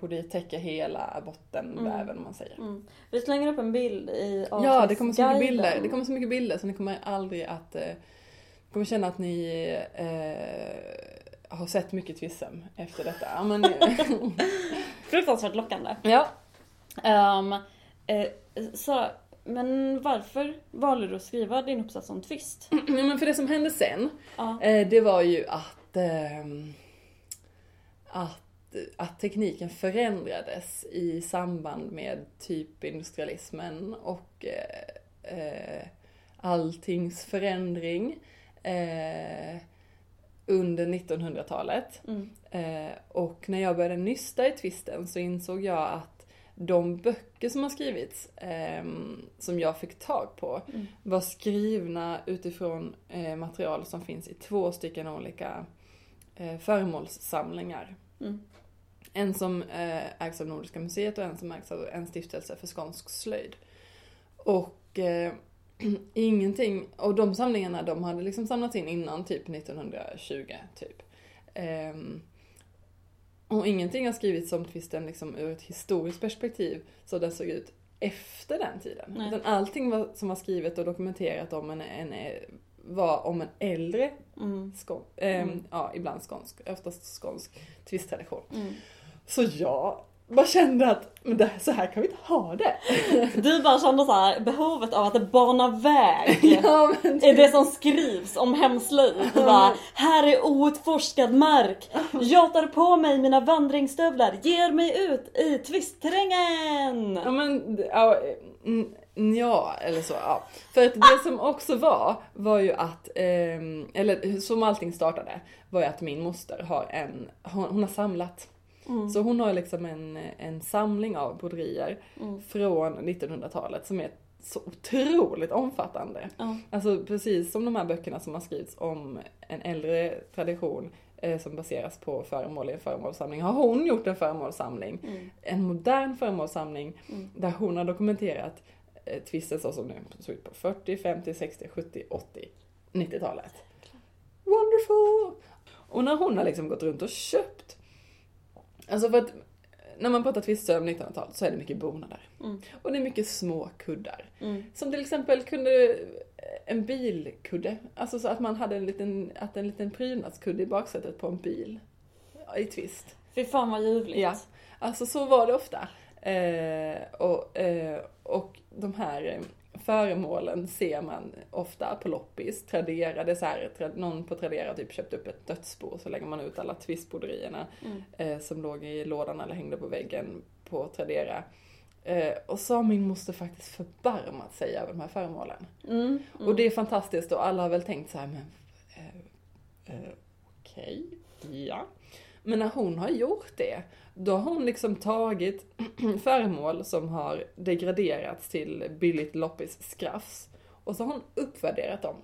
borde täcka hela bottenväven om man säger. Mm. Vi slänger upp en bild i Ja, det kommer så mycket bilder. Det kommer så mycket bilder så ni kommer aldrig att... Eh, kommer känna att ni eh, har sett mycket tvisem efter detta. Ja, men, Fruktansvärt lockande. ja. Um, eh, Sara, men varför valde du att skriva din uppsats om twist? Ja, men för det som hände sen, Ja. eh, det var ju att... ehm, att att tekniken förändrades i samband med typ industrialismen och eh, eh, alltings förändring eh, under 1900-talet. Mm. Eh, och när jag började nysta i twisten så insåg jag att de böcker som har skrivits, ehm, som jag fick tag på, Mm. var skrivna utifrån eh, material som finns i två stycken olika eh, föremålssamlingar. Mm. En som eh, ägs av Nordiska museet och en som ägs av en stiftelse för skånsk slöjd. Och eh, ingenting, och de samlingarna de hade liksom samlats in innan typ 1920 typ. Ehm, och ingenting har skrivits om twisten liksom ur ett historiskt perspektiv så den såg ut efter den tiden. Nej. Utan allting var, som var skrivet och dokumenterat om en, en, var om en äldre Mm. skån, ehm, Mm. ja ibland skånsk, oftast skånsk twisttradition. Mm. Så jag bara kände att men det, så här kan vi inte ha det. Du bara kände så här, behovet av att bana väg ja, men är det som skrivs om hemslöjd. Du bara, här är outforskad mark. Jag tar på mig mina vandringsstövlar, ger mig ut i twistterrängen. Ja men, ja, mm, ja, eller så, ja. För att det som också var, var ju att, ehm, eller som allting startade, var ju att min moster har en, hon, hon har samlat. Mm. Så hon har liksom en, en samling av broderier Mm. från 1900-talet som är så otroligt omfattande. Ja. Alltså precis som de här böckerna som har skrivits om en äldre tradition eh, som baseras på föremål i en föremålssamling har hon gjort en föremålssamling. Mm. En modern föremålssamling Mm. där hon har dokumenterat eh, twisten så som nu såg ut på 40, 50, 60, 70, 80, 90-talet. Wonderful! Och när hon har liksom gått runt och köpt, alltså för att när man pratar twistsöm 1900-talet så är det mycket bonader. Mm. Och det är mycket små kuddar. Mm. Som till exempel kunde en bilkudde, alltså så att man hade en liten, att en liten prydnadskudde i baksätet på en bil. I twist. Fy fan vad ljuvligt. Ja. Alltså så var det ofta. Eh, och, eh, och de här eh, föremålen ser man ofta på loppis, Tradera, det är så här, någon på Tradera typ köpt upp ett dödsbo så lägger man ut alla twistbroderierna Mm. eh, som låg i lådan eller hängde på väggen på Tradera. Eh, och så har min moster faktiskt förbarmat sig över de här föremålen. Mm. Mm. Och det är fantastiskt och alla har väl tänkt så här, men eh, eh, okej, ja. Men när hon har gjort det, då har hon liksom tagit föremål som har degraderats till billigt loppis skrafs och så har hon uppvärderat dem.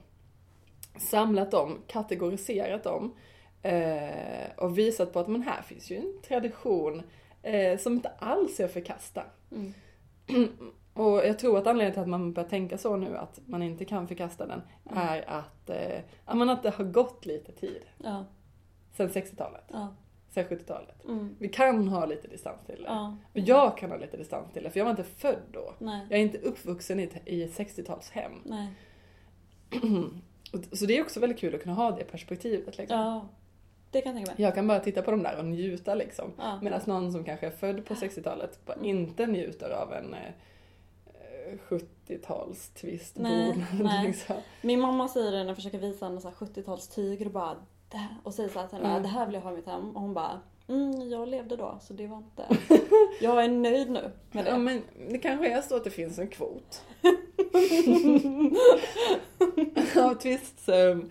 Samlat dem, kategoriserat dem eh, och visat på att men här finns ju en tradition eh, som inte alls är att förkasta. Mm. Och jag tror att anledningen till att man börjar tänka så nu, att man inte kan förkasta den, Mm. är att, eh, att det har gått lite tid. Ja. Sen 60-talet, Ja. Sen 70-talet. Mm. Vi kan ha lite distans till det. Ja. Och jag kan ha lite distans till det, för jag var inte född då. Nej. Jag är inte uppvuxen i ett, i ett 60-talshem. Nej. Och- Så det är också väldigt kul att kunna ha det perspektivet. Liksom. Ja. Det kan jag tänka mig. Jag kan bara titta på dem där och njuta liksom. Ja. Medan någon som kanske är född på 60-talet bara Mm. inte njuter av en eh, eh, 70-tals twist Nej, nej. liksom. Min mamma säger det när jag försöker visa henne så här 70-tals tyger och bara det här, och säger så här till henne, Mm. det här vill jag ha i mitt hem. Och hon bara, mm, jag levde då så det var inte. Jag är nöjd nu med Ja, det. men det kanske är så att det finns en kvot. Av twistsöm.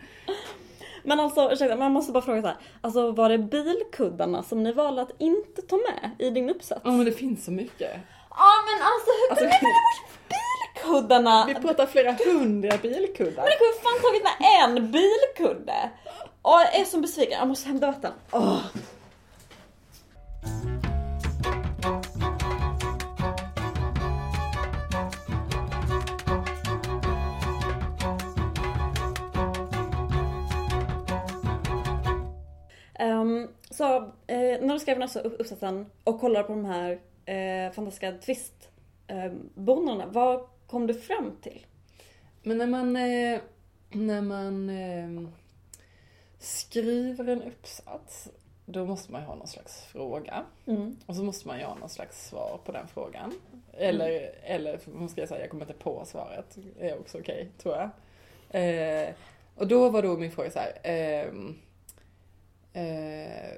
Men alltså ursäkta, man måste bara fråga så här. Alltså var det bilkuddarna som ni valde att inte ta med i din uppsats? Ja men det finns så mycket. Ja men alltså hur Alltså, kunde ni välja bort bilkuddarna? vi pratar flera hundra bilkuddar. Men det kunde fan tagit med en bilkudde! Åh, jag är så besviken, jag måste hämta vatten. Åh. Um, så eh, när du skrev den här uppsatsen och kollade på de här eh, fantastiska twistbonorna, ehm, vad kom du fram till? Men när man, eh, när man eh, skriver en uppsats, då måste man ju ha någon slags fråga. Mm. Och så måste man ju ha någon slags svar på den frågan. Eller, eller man ska jag säga, jag kommer inte på svaret. Det är också okej, tror jag. Eh, och då var då min fråga så här. ehm, eh,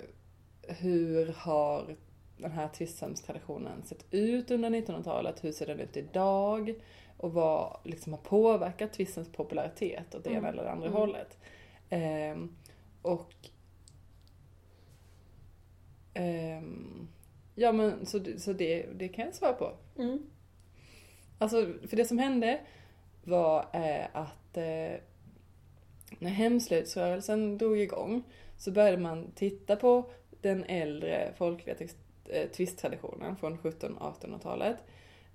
hur har den här tvisthemstraditionen sett ut under 1900-talet? Hur ser den ut idag? Och vad liksom har påverkat tvistens popularitet åt det ena Mm. eller det andra Mm. hållet? Ehm, och ehm, Ja men så, så det, det kan jag svara på. Mm. Alltså, för det som hände var eh, att eh, när hemslöjdsrörelsen drog igång så började man titta på den äldre folkliga text- eh, tvisttraditionen från 1700-1800-talet.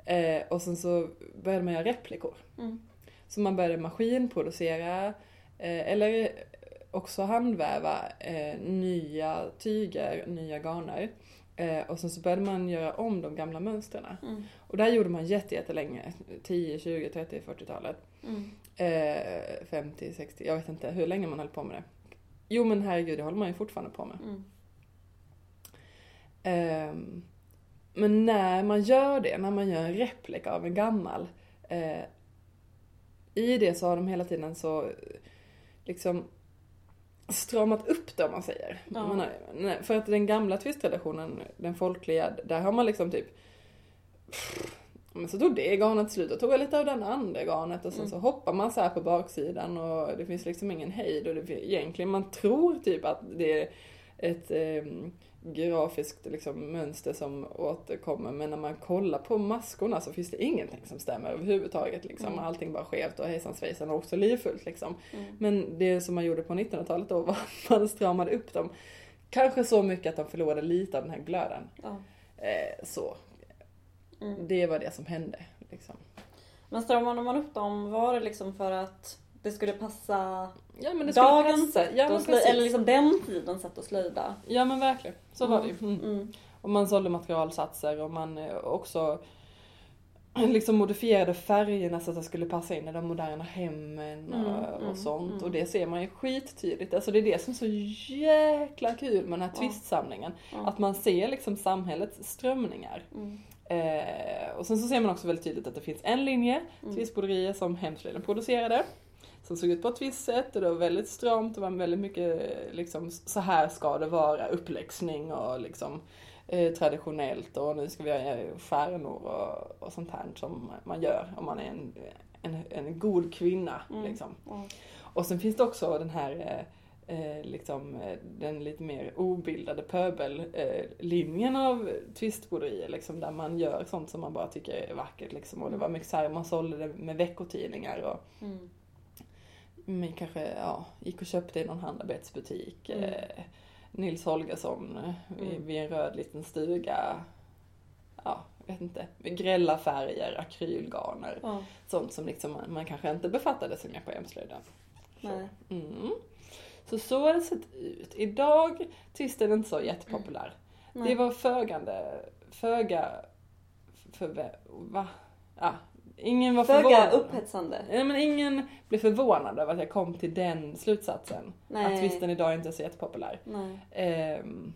Eh, och sen så började man göra replikor. Mm. Så man började maskinproducera eh, eller också handväva eh, nya tyger, nya garner. Eh, och sen så började man göra om de gamla mönstren. Mm. Och det här gjorde man jätte, jättelänge. 10, 20, 30, 40-talet. Mm. Eh, 50, 60, jag vet inte hur länge man höll på med det. Jo men herregud, det håller man ju fortfarande på med. Mm. Ehm, men när man gör det, när man gör en replika av en gammal, eh, i det så har de hela tiden så eh, liksom stramat upp det om man säger. Ja. Man har, för att den gamla twisttraditionen, den folkliga, där har man liksom typ men så tog det garnet slut och tog jag lite av den andra garnet och sen Mm. så hoppar man så här på baksidan och det finns liksom ingen hejd och det, egentligen man tror typ att det är ett eh, grafiskt liksom, mönster som återkommer men när man kollar på maskorna så finns det ingenting som stämmer överhuvudtaget liksom. Mm. Allting bara skevt och hejsan svejsan och också livfullt liksom. Mm. Men det som man gjorde på 1900-talet då var att man stramade upp dem. Kanske så mycket att de förlorade lite av den här glöden. Ja. Eh, så. Mm. Det var det som hände. Liksom. Men stramade man upp dem, var det liksom för att det skulle passa Ja men det dagens sätt Ja men, slöjda, eller liksom den tidens sätt att slöjda? ja men verkligen. Så var det ju. Mm. Mm. Och man sålde materialsatser och man eh, också liksom modifierade färgerna så att det skulle passa in i de moderna hemmen och, Mm, och mm, sånt. mm. Och det ser man ju skittydligt. Alltså det är det som är så jäkla kul med den här Ja. twistsamlingen. Ja. Att man ser liksom samhällets strömningar. Mm. Eh, och sen så ser man också väldigt tydligt att det finns en linje, Mm. twistbroderier, som Hemslöjden producerade. Som såg ut på ett visst sätt och det var väldigt stramt, det var väldigt mycket liksom så här ska det vara, uppläxning och liksom eh, traditionellt och nu ska vi göra stjärnor och, och sånt här som man gör om man är en, en, en god kvinna. Mm. Liksom. Ja. Och sen finns det också den här eh, eh, liksom, eh, den lite mer obildade pöbellinjen eh, av twistbroderier liksom, där man gör sånt som man bara tycker är vackert liksom. Och det var mycket så här, man sålde det med veckotidningar och Mm. Man kanske ja, gick och köpte i någon handarbetsbutik. Mm. Eh, Nils Holgersson eh, vid, Mm. vid en röd liten stuga. Ja, vet inte. Med grälla färger, akrylgarner. Ja. Sånt som liksom man, man kanske inte befattade sig med på hemslöjden. Så. Mm. Så så har det sett ut. Idag, twisten är inte så jättepopulär. Nej. Det var fögande, föga, för, va? Ja, ingen var Föga förvånad. upphetsande. Nej, men ingen blev förvånad över att jag kom till den slutsatsen. Nej. Att twisten idag inte är så jättepopulär. Ehm,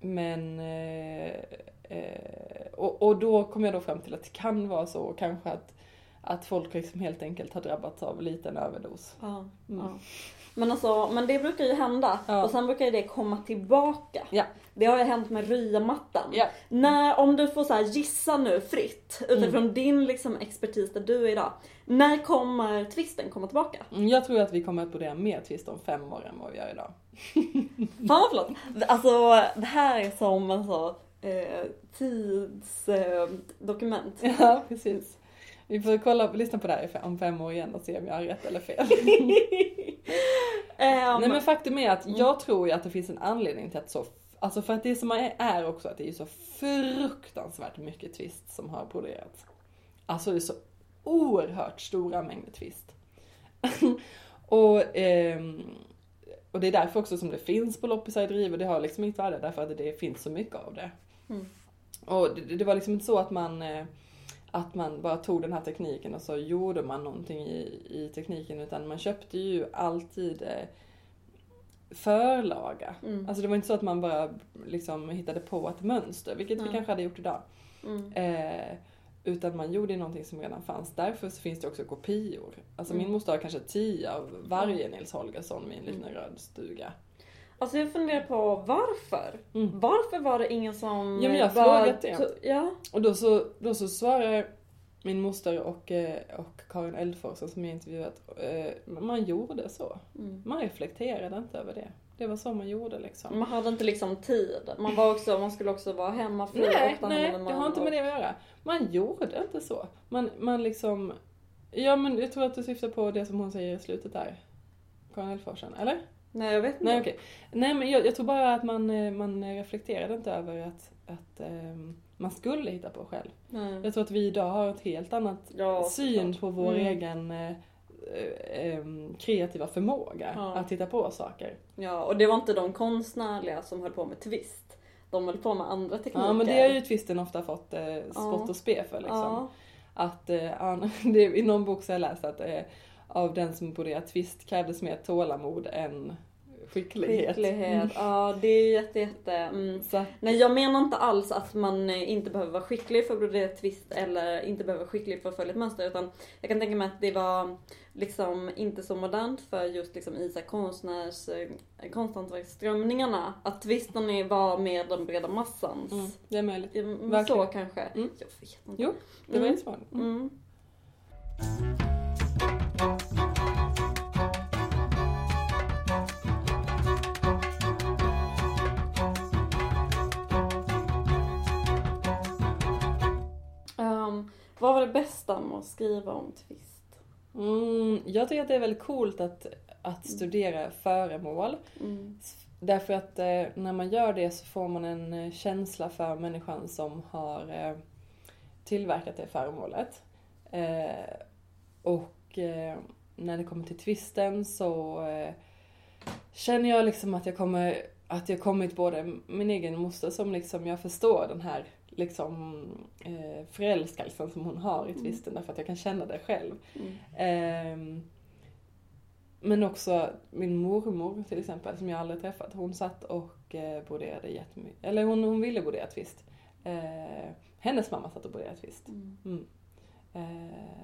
men... Eh, eh, och, och då kom jag då fram till att det kan vara så kanske att, att folk liksom helt enkelt har drabbats av liten överdos. Ja. Mm. Ja. Men alltså, men det brukar ju hända. Ja. Och sen brukar ju det komma tillbaka. Ja. Det har ju hänt med ryamattan. Ja. När, om du får så här gissa nu fritt utifrån Mm. din liksom expertis där du är idag. När kommer twisten komma tillbaka? Mm, Jag tror att vi kommer att brodera mer twist om fem år än vad vi gör idag. Fan vad flott! Alltså det här är som en så eh, tidsdokument. Eh. Ja, precis. Vi får kolla, lyssna på det här om fem år igen och se om jag har rätt eller fel. Ehm, Nej men faktum är att jag tror ju att det finns en anledning till att så, alltså för att det som är, också att det är så fruktansvärt mycket twist som har broderats. Alltså det är så oerhört stora mängder twist. och, ehm, och det är därför också som det finns på loppisar i driv och det har liksom inget värde därför att det finns så mycket av det. Mm. Och det, det var liksom inte så att man eh, att man bara tog den här tekniken och så gjorde man någonting i, i tekniken utan man köpte ju alltid eh, förlaga. Mm. Alltså det var inte så att man bara liksom hittade på ett mönster, vilket vi Nej. kanske hade gjort idag. mm. Eh, utan man gjorde någonting som redan fanns. Därför så finns det också kopior. Alltså Mm. min moster har kanske tio av varje Nils Holgersson med en liten röd stuga. Alltså jag funderar på varför? Mm. Varför var det ingen som... Ja, men jag har var- frågat det. Ja. Och då så, då så svarar min moster och, eh, och Karin Eldforsen som jag intervjuat, eh, man gjorde så. Mm. Man reflekterade inte över det. Det var så man gjorde liksom. Man hade inte liksom tid. Man var också, man skulle också vara hemmafru Nej, och nej, det har inte med det att göra. Man gjorde inte så. Man, man liksom, ja men jag tror att du syftar på det som hon säger i slutet där. Karin Eldforsen, eller? Nej jag vet inte. Nej okej. Nej men jag, jag tror bara att man, eh, man reflekterade inte över att, att ehm, man skulle hitta på själv. Nej. Jag tror att vi idag har ett helt annat Ja, syn på vår Mm. egen eh, eh, em, kreativa förmåga Ja. att hitta på saker. Ja, och det var inte de konstnärliga som höll på med twist. De höll på med andra tekniker. Ja men det har ju twisten ofta fått eh, spott och spe för liksom. Ja. Att, eh, det, i någon bok så har jag läst att eh, av den som broderat twist krävdes mer tålamod än skicklighet. Skicklighet. Mm. Ja, det är jätte, jätte... Mm. Nej, jag menar inte alls att man eh, inte behöver vara skicklig för att brodera twist eller inte behöver vara skicklig för att följa ett mönster. Utan jag kan tänka mig att det var liksom inte så modernt för just liksom i så konstnärs, eh, konsthantverksströmningarna. Att twisten var mer den breda massans. mm, det är möjligt. Mm, Så Verkligen. kanske. Mm. Jag vet inte. Jo, det var Mm. jättesmart. Mm. Var det bästa med att skriva om twist? Mm, jag tycker att det är väldigt coolt att, att studera föremål. Mm. Därför att eh, när man gör det så får man en eh, känsla för människan som har eh, tillverkat det föremålet. Eh, och eh, när det kommer till twisten så eh, känner jag liksom att jag kommer att jag kommit både min egen moster som liksom jag förstår den här liksom eh, förälskelsen som hon har i twisten därför att jag kan känna det själv. Mm. Ehm, men också min mormor till exempel, som jag aldrig träffat. Hon satt och eh, broderade jättemycket. Eller hon, hon ville brodera twist. Eh, hennes mamma satt och broderade twist. Mm. Mm. Eh,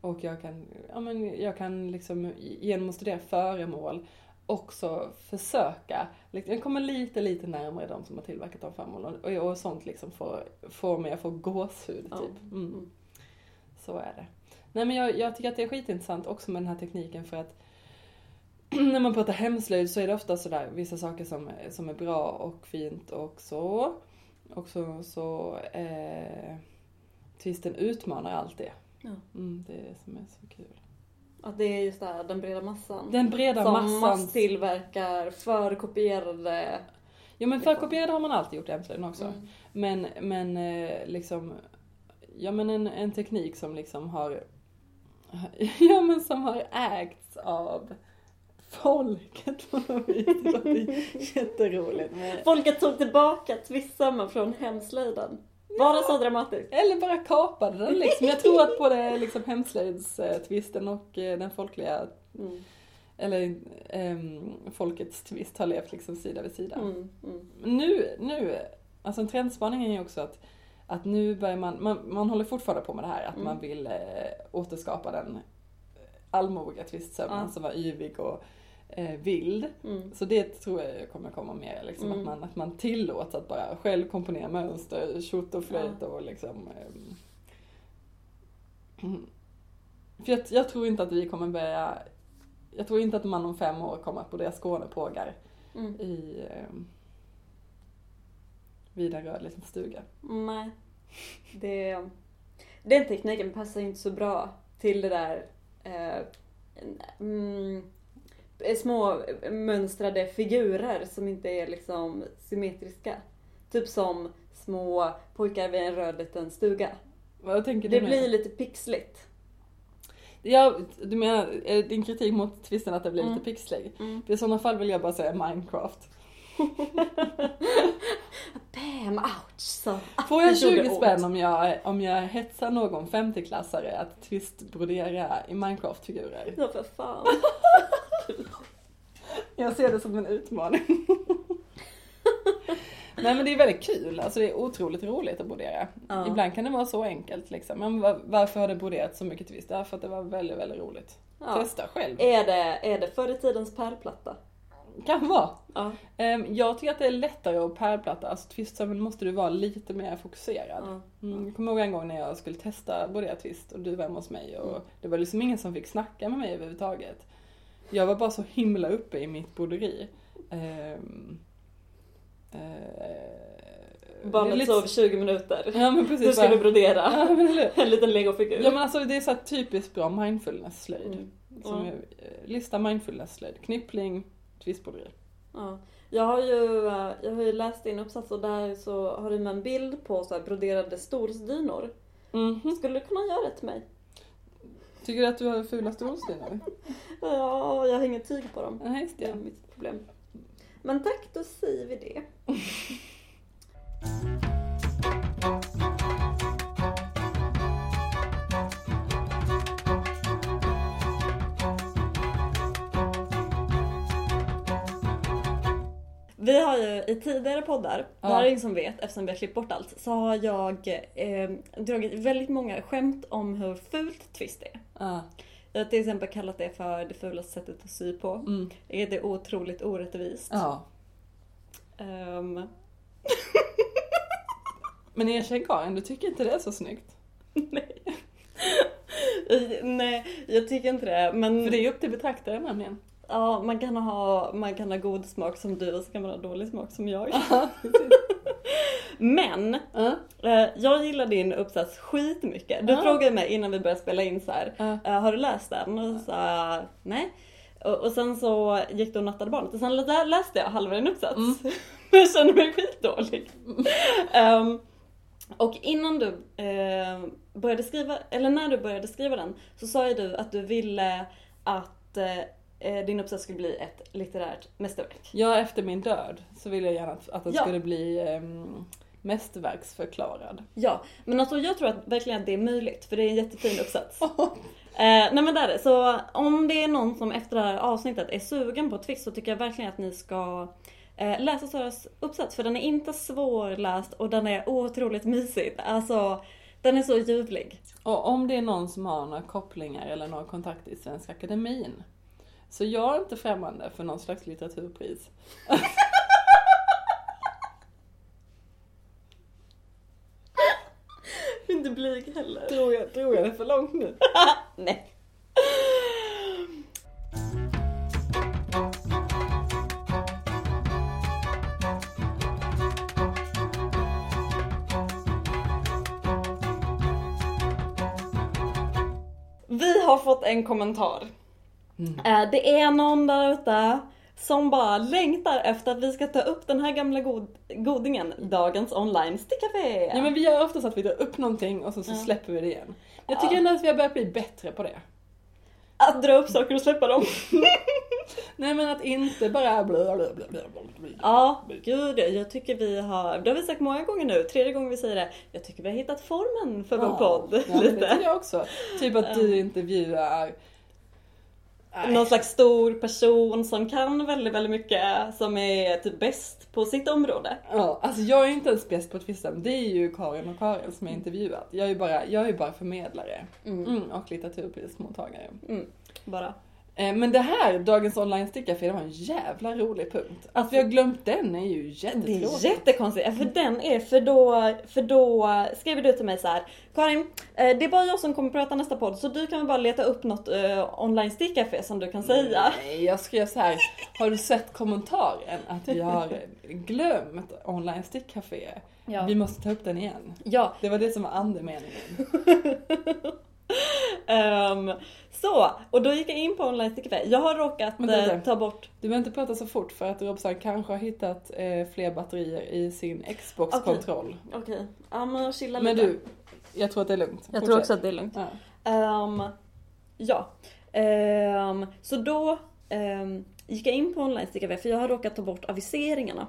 och jag kan, ja, men jag kan liksom genom att studera föremål också försöka, liksom, jag kommer lite, lite närmare de som har tillverkat de föremålen. Och, och sånt liksom får, får mig att få gåshud Ja. typ. Mm. Så är det. Nej men jag, jag tycker att det är skitintressant också med den här tekniken för att när man pratar hemslöjd så är det ofta sådär vissa saker som, som är bra och fint och så. Och så, så eh, twisten utmanar allt det. Ja. Mm, det är det som är så kul. Att det är just det här, den breda massan. Den breda som massan. masstillverkar förkopierade... Ja men förkopierade har man alltid gjort hemslöjden också. Mm. Men, men eh, liksom, ja men en, en teknik som liksom har, ja men som har ägts av folket på något vis. Det låter jätteroligt. Folket tog tillbaka twistsömmen från hemslöjden. Var det så dramatiskt? eller bara kapade den liksom. Jag tror att både liksom hemslöjdstvisten och eh, den folkliga, Mm. eller ehm, folkets twist har levt liksom sida vid sida. Mm. Mm. nu, nu, alltså en trendspaning är ju också att, att nu börjar man, man, man håller fortfarande på med det här att Mm. man vill eh, återskapa den allmogiga tvistsömnen Ja. som var yvig och eh, vild. Mm. Så det tror jag kommer komma mer, liksom, Mm. att, man, att man tillåts att bara själv komponera mönster, tjott och flöjt och liksom mm. För jag, jag tror inte att vi kommer börja, jag tror inte att man om fem år kommer att brodera Skånepågar Mm. i eh, vid en röd liten stuga. Nej. Det, den tekniken passar inte så bra till det där eh, mm, små mönstrade figurer som inte är liksom symmetriska. Typ som små pojkar vid en röd liten stuga. Vad tänker du Det nu? blir lite pixligt. Ja, du menar din kritik mot twisten att det blir Mm. lite pixlig? Mm. I sådana fall vill jag bara säga Minecraft. Bam, ouch! Så. Får jag Det gjorde 20 ont. spänn om jag, om jag hetsar någon 50-klassare att twistbrodera i Minecraft-figurer? Ja för fan. Jag ser det som en utmaning. Nej men det är väldigt kul, alltså det är otroligt roligt att brodera. Ja. Ibland kan det vara så enkelt liksom. Men var, varför har det broderat så mycket twist? Därför att det var väldigt, väldigt roligt. Ja. Testa själv. Är det, är det förr i tidens pärlplatta? Kan vara. Ja. Ehm, jag tycker att det är lättare att pärlplatta, alltså twistsömmen måste du vara lite mer fokuserad. Mm, jag kommer ihåg en gång när jag skulle testa både twist och du var hemma hos mig och Mm. det var liksom ingen som fick snacka med mig överhuvudtaget. Jag var bara så himla uppe i mitt broderi. Ehm, eh, Barnet lite- sov 20 minuter. Ja men Du precis. skulle bara- brodera Ja men en liten legofigur. Ja men alltså det är så typiskt bra mindfulness-slöjd. Mm. Är, eh, lista mindfulness-slöjd. Knippling, twistbroderi. Ja. Jag har ju, eh, jag har ju läst din uppsats och där så har du med en bild på så broderade stolsdynor. Mhm. Skulle du kunna göra det till mig? Tycker du att du har fula stolsdynor? Ja, jag har inget tyg på dem. Nej just Det är det. mitt problem. Men tack, då säger vi det. Vi har ju i tidigare poddar, Ja. det här är ingen som vet eftersom vi har klippt bort allt, så har jag eh, dragit väldigt många skämt om hur fult twist är. Ja. Jag har till exempel kallat det för det fulaste sättet att sy på. Mm. Är det otroligt orättvist? ja. Ehm, Men erkänn Karin, du tycker inte det är så snyggt? nej. nej, jag tycker inte det. Men För det är ju upp till betraktaren nämligen. ja, man, kan ha, man kan ha god smak som du och så kan man ha dålig smak som jag. Men eh, jag gillar din uppsats skitmycket. Du Ja. frågade mig innan vi började spela in så här. Eh, har du läst den? Och så sa nej. Och, sen så gick du och nattade barnet och sen lä- läste jag halva din uppsats. Mm. jag kände mig skitdålig. Ehm, och innan du eh, började skriva, eller när du började skriva den, så sa ju du att du ville att eh, eh, din uppsats skulle bli ett litterärt mästerverk. Ja, efter min död så ville jag gärna att, att den Ja. skulle bli um, mästerverksförklarad. Ja, men alltså jag tror att verkligen att det är möjligt, för det är en jättefin uppsats. Eh, nej men det är det. Så om det är någon som efter det här avsnittet är sugen på Twist så tycker jag verkligen att ni ska eh, läsa Saras uppsats. För den är inte svårläst och den är otroligt mysig. Alltså, den är så ljuvlig. Och om det är någon som har några kopplingar eller några kontakter i Svenska Akademin. Så jag är inte främmande för någon slags litteraturpris. Inte blyg heller. Tror jag, tror jag det för långt nu? Nej. Vi har fått en kommentar. Mm. Eh, Det är någon där ute som bara längtar efter att vi ska ta upp den här gamla god godingen, dagens online stickcafé. Ja men vi gör ofta så att vi drar upp någonting och så, så Ja. släpper vi det igen. Jag tycker Ja. ändå att vi har börjat bli bättre på det. Att dra upp saker och släppa dem. Nej men att inte bara bla bla bla bla. Ja, gud jag tycker vi har, det har vi sagt många gånger nu, tredje gången vi säger det. Jag tycker vi har hittat formen för vår podd. Ja, men det lite. tycker jag också. Typ att du intervjuar... Nej. Någon slags stor person som kan väldigt, väldigt mycket, som är typ bäst på sitt område. Ja, alltså jag är inte ens bäst på twisten. Det är ju Karin och Karin som jag intervjuat. Jag är bara, jag är bara förmedlare. Mm. Mm, och litteraturprismottagare. Mm, bara. Eh, Men det här, dagens online stickcafé, det var en jävla rolig punkt. Att vi har glömt den är ju Det jättetråkigt. är jättekonstigt, för den är, för då, för då skriver du till mig så här. Karin, eh, det är bara jag som kommer prata nästa podd så du kan väl bara leta upp något eh, online stickcafé som du kan säga. Nej, jag skrev så här. Har du sett kommentaren att vi har glömt online stickcafé? Ja. Vi måste ta upp den igen. Ja, Det var det som var andemeningen. ehm, så, och då gick jag in på online stickcafé. Jag har råkat Men eh, ta bort Du behöver inte prata så fort för att Robson kanske har hittat eh, fler batterier i sin Xbox-kontroll. Okej, ja men chilla Men lite. du, jag tror att det är lugnt. jag tror Fortsätt. också att det är lugnt. Ja. Ehm, ja, Ehm, så då ehm, gick jag in på online stickcafé för jag har råkat ta bort aviseringarna.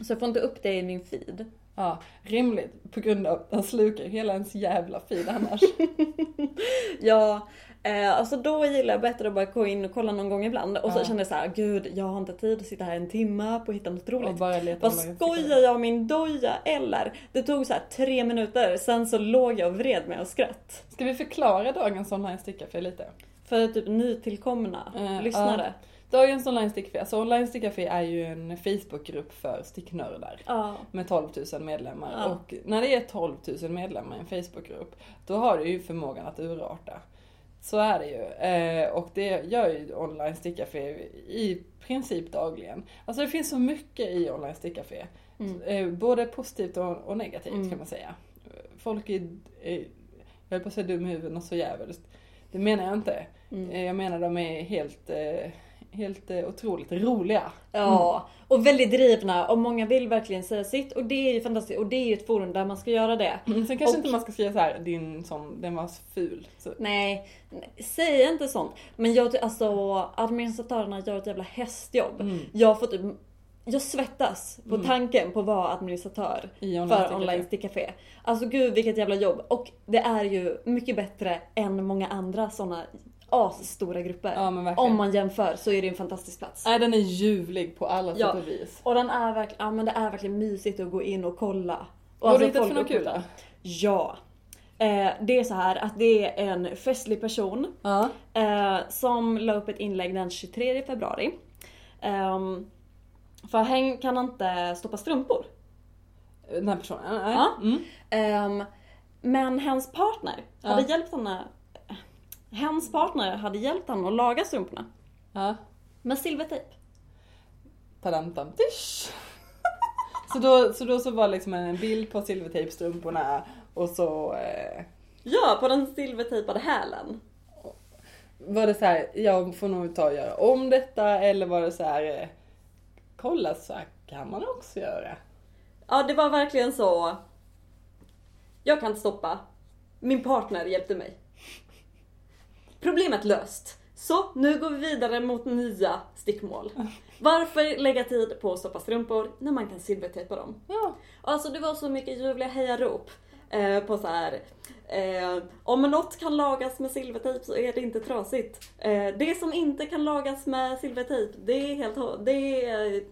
Så jag får inte upp det i min feed. ja, rimligt. På grund av att han slukar hela ens jävla feed annars. Ja, eh, alltså då gillar jag bättre att bara gå in och kolla någon gång ibland. Och så Ja. kände jag så här, gud jag har inte tid att sitta här en timme på att hitta något och roligt. bara leta Vad skojar jag min doja eller? Det tog så här tre minuter, sen så låg jag och vred mig och skratt. Ska vi förklara dagens online stickcafé lite? För typ nytillkomna Eh, lyssnare. Dagens online stickcafé, alltså online stickcafé är ju en Facebookgrupp för sticknördar. Ja. med 12 000 medlemmar. Ja. Och när det är 12 000 medlemmar i en Facebookgrupp, då har det ju förmågan att urarta. Så är det ju. Eh, och det gör ju online stickcafé i princip dagligen. Alltså det finns så mycket i online stickcafé. Mm. Eh, både positivt och, och negativt Mm. kan man säga. Folk är, är jag höll på att säga dum i huvudet och så jävligt. Det menar jag inte. Mm. Eh, Jag menar de är helt, eh, helt eh, otroligt roliga. Ja, och väldigt drivna och många vill verkligen säga sitt och det är ju fantastiskt och det är ju ett forum där man ska göra det. Mm, sen kanske Och- inte man ska skriva så här, din som, den var ful. Så, Nej, säg inte sånt. Men jag, alltså administratörerna gör ett jävla hästjobb. Mm. Jag får typ, jag svettas på Mm. tanken på att vara administratör online för online stickcafé. Alltså gud vilket jävla jobb. Och det är ju mycket bättre än många andra såna asstora grupper. Ja. Om man jämför så är det en fantastisk plats. Nej den är ljuvlig på alla sätt Ja. och vis. Och den är verkligen, ja men det är verkligen mysigt att gå in och kolla. Och har du alltså hittat för något kul då? Ja. Eh, det är så här att det är en festlig person Ja. eh, som la upp ett inlägg den 23 februari. Ehm, för hen kan inte stoppa strumpor. Den här personen? Nej. Ja. Mm. Ehm, men hens partner hade hjälpt henne Hens partner hade hjälpt henne att laga strumporna Ja. med silvertejp. Tisch. Så då, så då så var liksom en bild på silvertejpstrumporna och så eh, Ja, på den silvertejpade hälen. var det så här, jag får nog ta och göra om detta eller var det så här, eh, kolla så här kan man också göra. Ja, det var verkligen så. Jag kan inte stoppa. Min partner hjälpte mig. Problemet löst. Så, nu går vi vidare mot nya stickmål. Varför lägga tid på att stoppa strumpor när man kan silvertejpa dem? Ja. Alltså det var så mycket ljuvliga hejarop eh, på så här. Eh, om något kan lagas med silvertejp så är det inte trasigt. Eh, det som inte kan lagas med silvertejp, det är helt... Det är...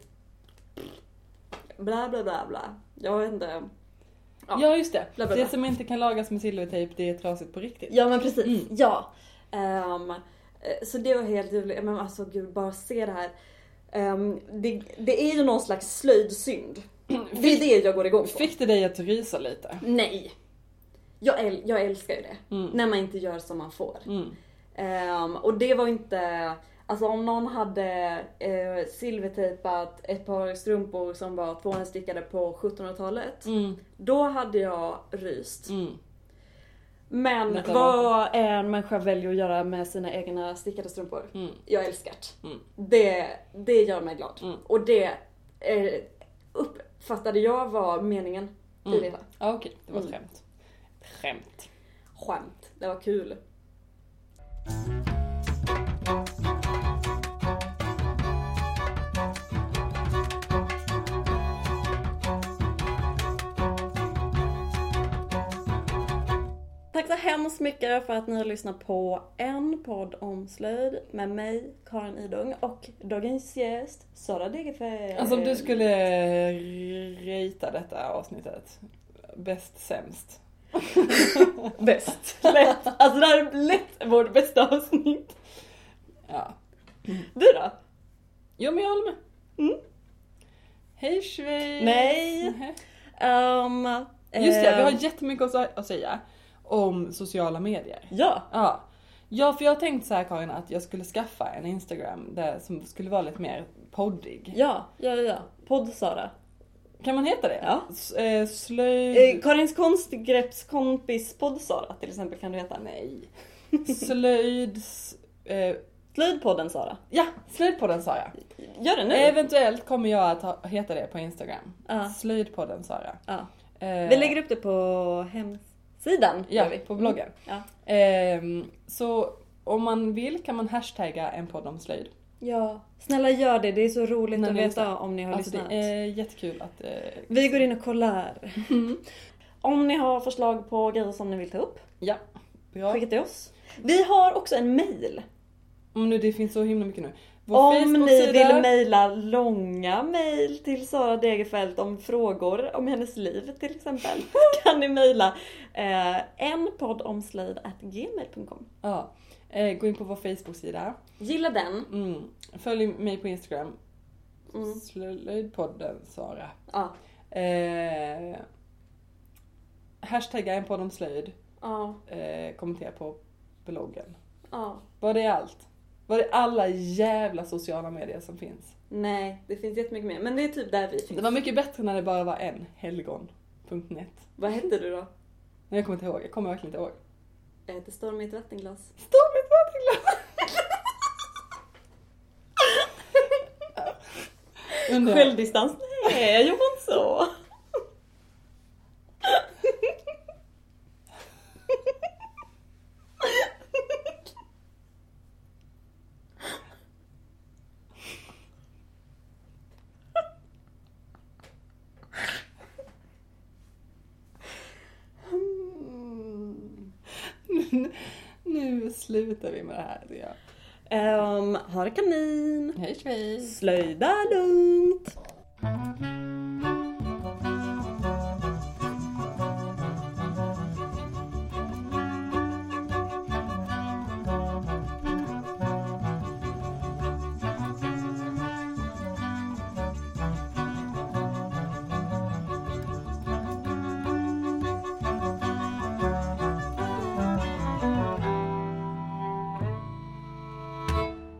Bla bla bla bla. Jag vet inte. Ja. Ja just det. Bla, bla, bla. Det som inte kan lagas med silvertejp det är trasigt på riktigt. Ja men precis, Mm. ja. Eh, så det var helt ljuvligt. Men alltså gud, bara se det här. Ehm, det, det är ju någon slags slöjdsynd. Det är det jag går igång på. Fick det dig att rysa lite? Nej. Jag, äl- jag älskar ju det. Mm. När man inte gör som man får. Mm. Ehm, och det var inte... Alltså om någon hade eh, silvertejpat ett par strumpor som var tvåhandsstickade på 1700-talet. Mm. Då hade jag ryst. Mm. Men vad en människa väljer att göra med sina egna stickade strumpor. Mm. Jag älskar det. Mm. Det, det gör mig glad. Mm. Och det eh, uppfattade jag var meningen i Mm. det hela. Okej, det var ett Mm. skämt. Skämt. Skämt. Det var kul. Hemskt mycket för att ni har lyssnat på en podd om slöjd med mig, Karin Idung och dagens gäst, Sara Degerfeld. Alltså om du skulle rita detta avsnittet, bäst sämst. Bäst. Lätt. Alltså det här är lätt vårt bästa avsnitt. Ja. Du då? Jo men jag håller med. Mm. Hej Schweiz! Nej. Nej. Um, Just det, vi har eh, jättemycket att säga om sociala medier. Ja. Ja. Ja, för jag har tänkt så här Karin att jag skulle skaffa en Instagram där, som skulle vara lite mer poddig. Ja, ja, ja. Podd-Sara. Kan man heta det? Ja. S- eh, slöjd... Eh, Karins konstgreppskompis Podd-Sara till exempel kan du heta. Nej. Slöjd... s- Eh, Slöjdpodden Sara. ja, Slöjdpodden sa jag. Gör det nu. Eventuellt kommer jag att ha, heta det på Instagram. Ja. Slöjdpodden Sara. ja. Eh, Vi lägger upp det på hemsidan. Ja, gör vi. på bloggen. Ja. Ehm, så om man vill kan man hashtagga en podd om slöjd. ja. Snälla gör det, det är så roligt När att veta om ni har Alltså lyssnat. det är jättekul att... Eh, Vi går in och kollar. Om ni har förslag på grejer som ni vill ta upp, ja, bra. skicka till oss. Vi har också en mail. Om nu det finns så himla mycket nu. Om ni vill mejla långa mejl till Sara Degerfelt om frågor om hennes liv till exempel kan ni mejla eh, en poddomslöjd gmail.com. Ja. Eh, gå in på vår Facebook-sida. Gilla den. Mm. Följ mig på Instagram. Mm. Slöjdpodden Sara. Ja. Eh, hashtagga en podd om slöjd. Ja. Eh, kommentera på bloggen. Ja. Var det allt? Var det alla jävla sociala medier som finns? Nej, det finns jättemycket mer. Men det är typ där vi finns. Det var mycket bättre när det bara var en, helgon.net. Vad hette du då? Nej jag kommer inte ihåg, jag kommer verkligen inte ihåg. Jag heter Storm i ett vattenglas. Stormigt vattenglas! Undrar- Självdistans? Nej, jag jobbar inte så. Nu slutar vi med det här jag. Um, ha det kanin. Hej svej! Slöjda lugnt.